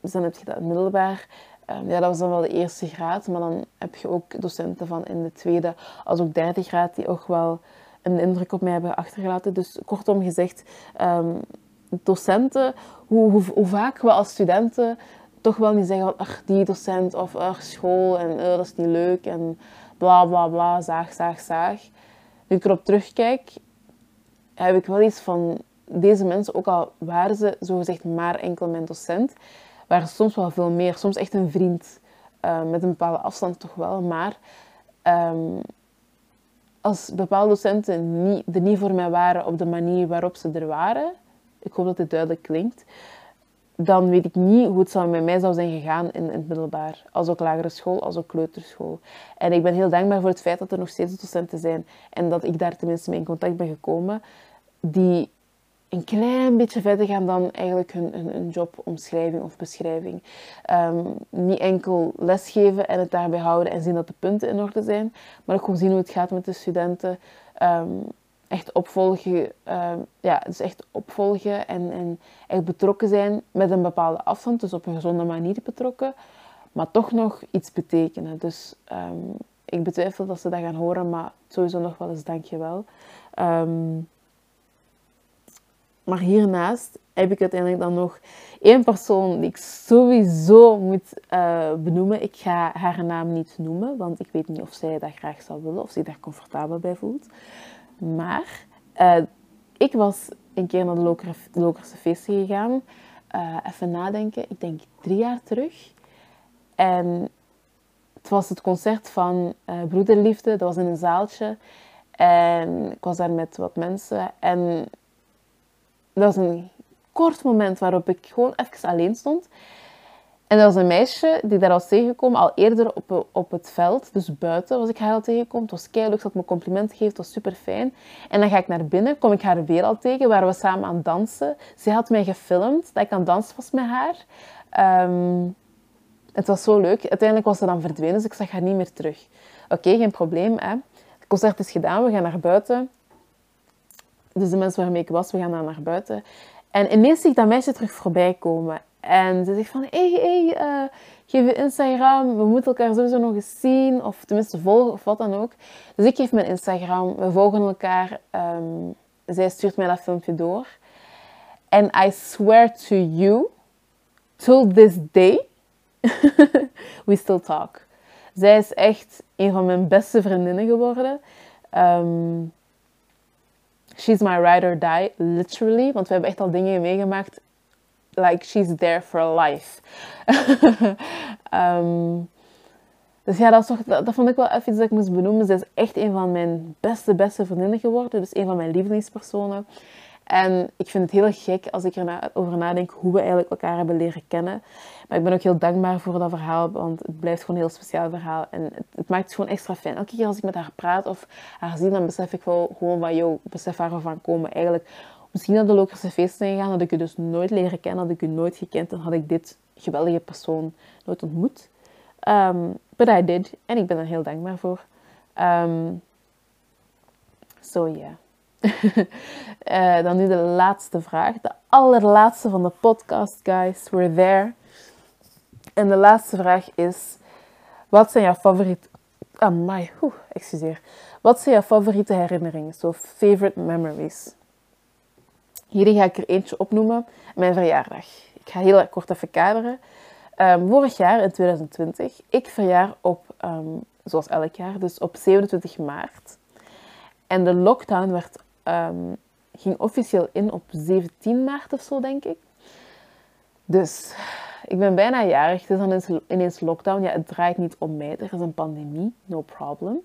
dus dan heb je dat middelbaar. Um, ja, dat was dan wel de eerste graad, maar dan heb je ook docenten van in de tweede als ook derde graad die ook wel een indruk op mij hebben achtergelaten. Dus kortom gezegd, um, docenten, hoe, hoe, hoe, vaak we als studenten toch wel niet zeggen van, ach, die docent of ach, school en uh, dat is niet leuk en bla bla bla, zaag, zaag, zaag. Nu ik erop terugkijk, heb ik wel iets van deze mensen, ook al waren ze zogezegd maar enkel mijn docent, waren soms wel veel meer. Soms echt een vriend, uh, met een bepaalde afstand toch wel, maar um, als bepaalde docenten niet, er niet voor mij waren op de manier waarop ze er waren, ik hoop dat dit duidelijk klinkt, dan weet ik niet hoe het zou met mij zou zijn gegaan in, in het middelbaar. Als ook lagere school, als ook kleuterschool. En ik ben heel dankbaar voor het feit dat er nog steeds docenten zijn en dat ik daar tenminste mee in contact ben gekomen, die een klein beetje verder gaan dan eigenlijk hun, hun, hun jobomschrijving of beschrijving. Um, niet enkel lesgeven en het daarbij houden en zien dat de punten in orde zijn, maar ook gewoon zien hoe het gaat met de studenten. Um, echt opvolgen, uh, ja, dus echt opvolgen en, en echt betrokken zijn met een bepaalde afstand, dus op een gezonde manier betrokken, maar toch nog iets betekenen. Dus ik betwijfel dat ze dat gaan horen, maar sowieso nog wel eens dankjewel. Um, maar hiernaast heb ik uiteindelijk dan nog één persoon die ik sowieso moet uh, benoemen. Ik ga haar naam niet noemen, want ik weet niet of zij dat graag zou willen, of zich daar comfortabel bij voelt. Maar uh, ik was een keer naar de Lokerse feesten gegaan. Uh, even nadenken, ik denk drie jaar terug. En het was het concert van Broederliefde, dat was in een zaaltje. En ik was daar met wat mensen. En dat was een kort moment waarop ik gewoon even alleen stond. En er was een meisje die daar was tegengekomen, al eerder op, op het veld, dus buiten was ik haar al tegengekomen. Het was keihard, ze me complimenten gegeven, het was super fijn. En dan ga ik naar binnen, kom ik haar weer al tegen, waar we samen aan dansen. Ze had mij gefilmd, dat ik aan dansen was met haar. Um, het was zo leuk. Uiteindelijk was ze dan verdwenen, dus ik zag haar niet meer terug. Oké, geen probleem. Hè. Het concert is gedaan, we gaan naar buiten. Dus de mensen waarmee ik was, we gaan dan naar buiten. En ineens zie ik dat meisje terug voorbij komen. En ze zegt van, hé, hey, hey, uh, geef je Instagram, we moeten elkaar sowieso nog eens zien. Of tenminste volgen, of wat dan ook. Dus ik geef mijn Instagram, we volgen elkaar. Um, zij stuurt mij dat filmpje door. En I swear to you, till this day, we still talk. Zij is echt een van mijn beste vriendinnen geworden. Um, she's my ride or die, literally. Want we hebben echt al dingen meegemaakt. Like, she's there for life. um, dus ja, dat, toch, dat, vond ik wel even iets dat ik moest benoemen. Ze is echt een van mijn beste, beste vriendinnen geworden. Dus een van mijn lievelingspersonen. En ik vind het heel gek als ik erover nadenk hoe we eigenlijk elkaar hebben leren kennen. Maar ik ben ook heel dankbaar voor dat verhaal, want het blijft gewoon een heel speciaal verhaal. En het, maakt het gewoon extra fijn. Elke keer als ik met haar praat of haar zie, dan besef ik wel gewoon van, yo, besef waar we van komen. Eigenlijk, misschien naar de Lokerse feesten gegaan, had ik u dus nooit leren kennen, had ik u nooit gekend, dan had ik dit geweldige persoon nooit ontmoet. Um, but I did. En ik ben er heel dankbaar voor. Um, so yeah. Uh, dan nu de laatste vraag. De allerlaatste van de podcast, guys. We're there. En de laatste vraag is: wat zijn jouw favoriete. Amai, oeh, excuseer. Wat zijn jouw favoriete herinneringen? Zo, favorite memories. Hier ga ik er eentje opnoemen: mijn verjaardag. Ik ga heel kort even kaderen. Um, vorig jaar, in 2020, ik verjaar op, um, zoals elk jaar, dus op 27 maart. En de lockdown werd, um, ging officieel in op 17 maart of zo, denk ik. Dus ik ben bijna jarig, het is dan ineens lockdown. Ja, het draait niet om mij, er is een pandemie, no problem.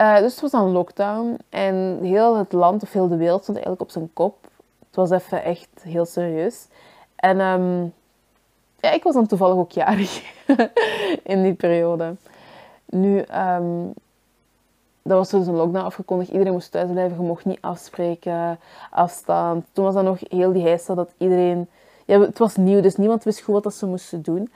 Uh, dus het was dan lockdown en heel het land of heel de wereld stond eigenlijk op zijn kop. Het was even echt heel serieus. En um, ja, ik was dan toevallig ook jarig in die periode. Nu, um, dat was dus een lockdown afgekondigd. Iedereen moest thuis blijven. Je mocht niet afspreken, afstand. Toen was dat nog heel die heisa dat iedereen... Ja, het was nieuw, dus niemand wist goed wat ze moesten doen.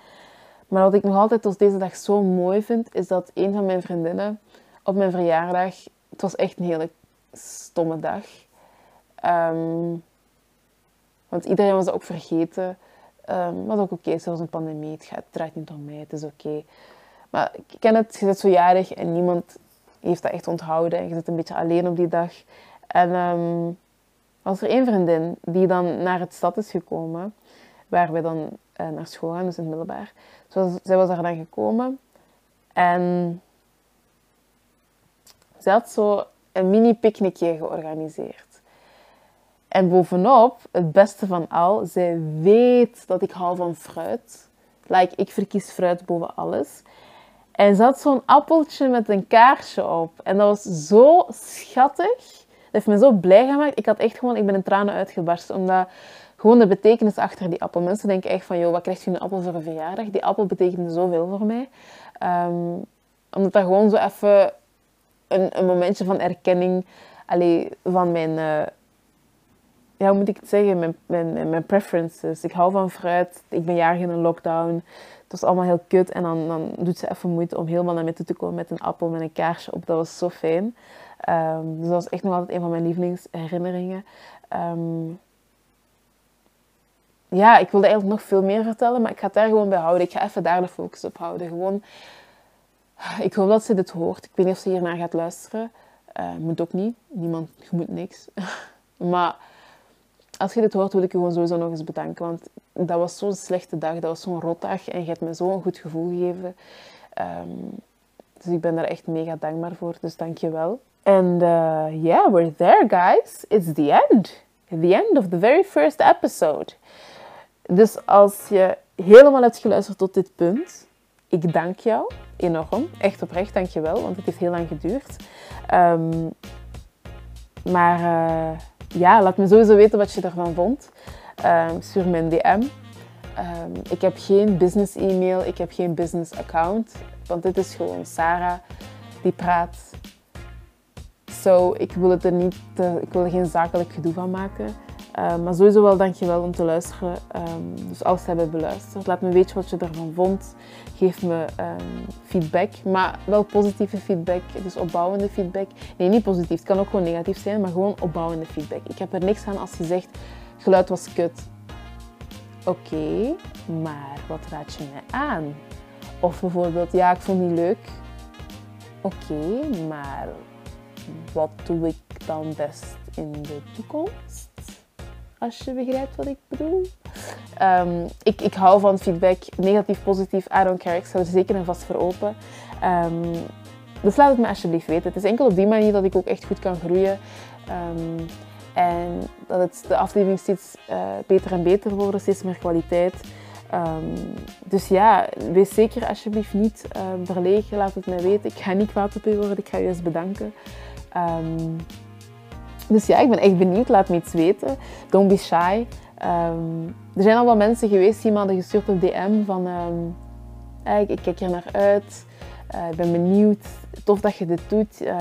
Maar wat ik nog altijd tot deze dag zo mooi vind, is dat een van mijn vriendinnen op mijn verjaardag... Het was echt een hele stomme dag. Ehm, want iedereen was ook vergeten. Um, wat ook oké okay, was een pandemie. Het draait niet om mij, het is oké. Maar ik ken het, je bent zo jarig en niemand heeft dat echt onthouden. En je zit een beetje alleen op die dag. En um, was er één vriendin die dan naar het stad is gekomen. Waar we dan uh, naar school gaan, dus in het middelbaar. Zij was daar dan gekomen. En ze had zo een mini picknickje georganiseerd. En bovenop, het beste van al, zij weet dat ik hou van fruit. Like, ik verkies fruit boven alles. En had zo'n appeltje met een kaarsje op. En dat was zo schattig. Dat heeft me zo blij gemaakt. Ik had echt gewoon, ik ben in tranen uitgebarsten. Omdat gewoon de betekenis achter die appel. Mensen denken echt van, joh, wat krijg je een appel voor een verjaardag? Die appel betekende zoveel voor mij. Um, omdat dat gewoon zo even een, een momentje van erkenning allee, van mijn... Uh, ja, hoe moet ik het zeggen? Mijn, mijn, mijn preferences. Ik hou van fruit. Ik ben jarig in een lockdown. Het was allemaal heel kut. En dan, dan doet ze even moeite om helemaal naar toe te komen met een appel met een kaarsje op. Dat was zo fijn. Um, dus dat was echt nog altijd een van mijn lievelingsherinneringen. Um, ja, ik wilde eigenlijk nog veel meer vertellen, maar ik ga het daar gewoon bij houden. Ik ga even daar de focus op houden. Gewoon, ik hoop dat ze dit hoort. Ik weet niet of ze hiernaar gaat luisteren. Uh, moet ook niet. Niemand, je moet niks. maar als je dit hoort, wil ik je gewoon sowieso nog eens bedanken. Want dat was zo'n slechte dag, dat was zo'n rotdag. En je hebt me zo'n goed gevoel gegeven. Um, dus ik ben daar echt mega dankbaar voor. Dus dank je wel. And uh, yeah, we're there, guys. It's the end. The end of the very first episode. Dus als je helemaal hebt geluisterd tot dit punt, ik dank jou enorm. Echt oprecht, dank je wel, want het heeft heel lang geduurd. Um, maar uh, ja, laat me sowieso weten wat je ervan vond. Um, stuur me DM. Um, ik heb geen business e-mail, ik heb geen business account, want dit is gewoon Sarah die praat. Zo, ik wil het er niet, ik wil er geen zakelijk gedoe van maken. Um, maar sowieso wel dankjewel om te luisteren. Um, dus als ze hebben beluisterd, laat me weten wat je ervan vond. Geef me um, feedback, maar wel positieve feedback, dus opbouwende feedback. Nee, niet positief, het kan ook gewoon negatief zijn, maar gewoon opbouwende feedback. Ik heb er niks aan als je zegt, geluid was kut. Oké, maar wat raad je mij aan? Of bijvoorbeeld, ja, ik vond het niet leuk. Oké, maar wat doe ik dan best in de toekomst? Als je begrijpt wat ik bedoel. Um, ik, ik hou van feedback, negatief, positief, I don't care. Ik sta er zeker en vast voor open. Um, dus laat het me alsjeblieft weten. Het is enkel op die manier dat ik ook echt goed kan groeien. Um, en dat het, de aflevering steeds uh, beter en beter worden, steeds meer kwaliteit. Dus ja, wees zeker alsjeblieft niet uh, verlegen. Laat het mij weten. Ik ga niet kwaad op u worden. Ik ga je eens bedanken. Dus ja, ik ben echt benieuwd. Laat me iets weten. Don't be shy. Um, er zijn al wat mensen geweest die me hadden gestuurd op DM van... Um, ik, ik, kijk er naar uit. Uh, ik ben benieuwd. Tof dat je dit doet. Uh,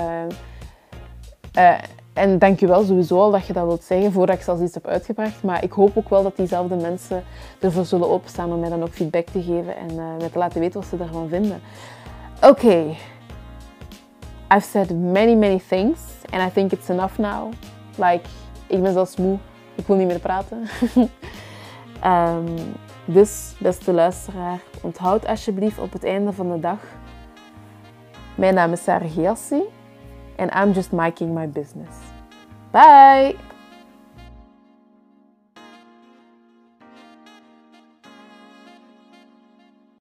uh, en dankjewel sowieso al dat je dat wilt zeggen voordat ik zelfs iets heb uitgebracht. Maar ik hoop ook wel dat diezelfde mensen ervoor zullen openstaan om mij dan ook feedback te geven en mij te laten weten wat ze daarvan vinden. Oké. I've said many, many things. And I think it's enough now. Like, ik ben zelfs moe. Ik wil niet meer praten. um, dus, beste luisteraar, onthoud alsjeblieft op het einde van de dag. Mijn naam is Sarah Giassi. And I'm just making my business. Bye!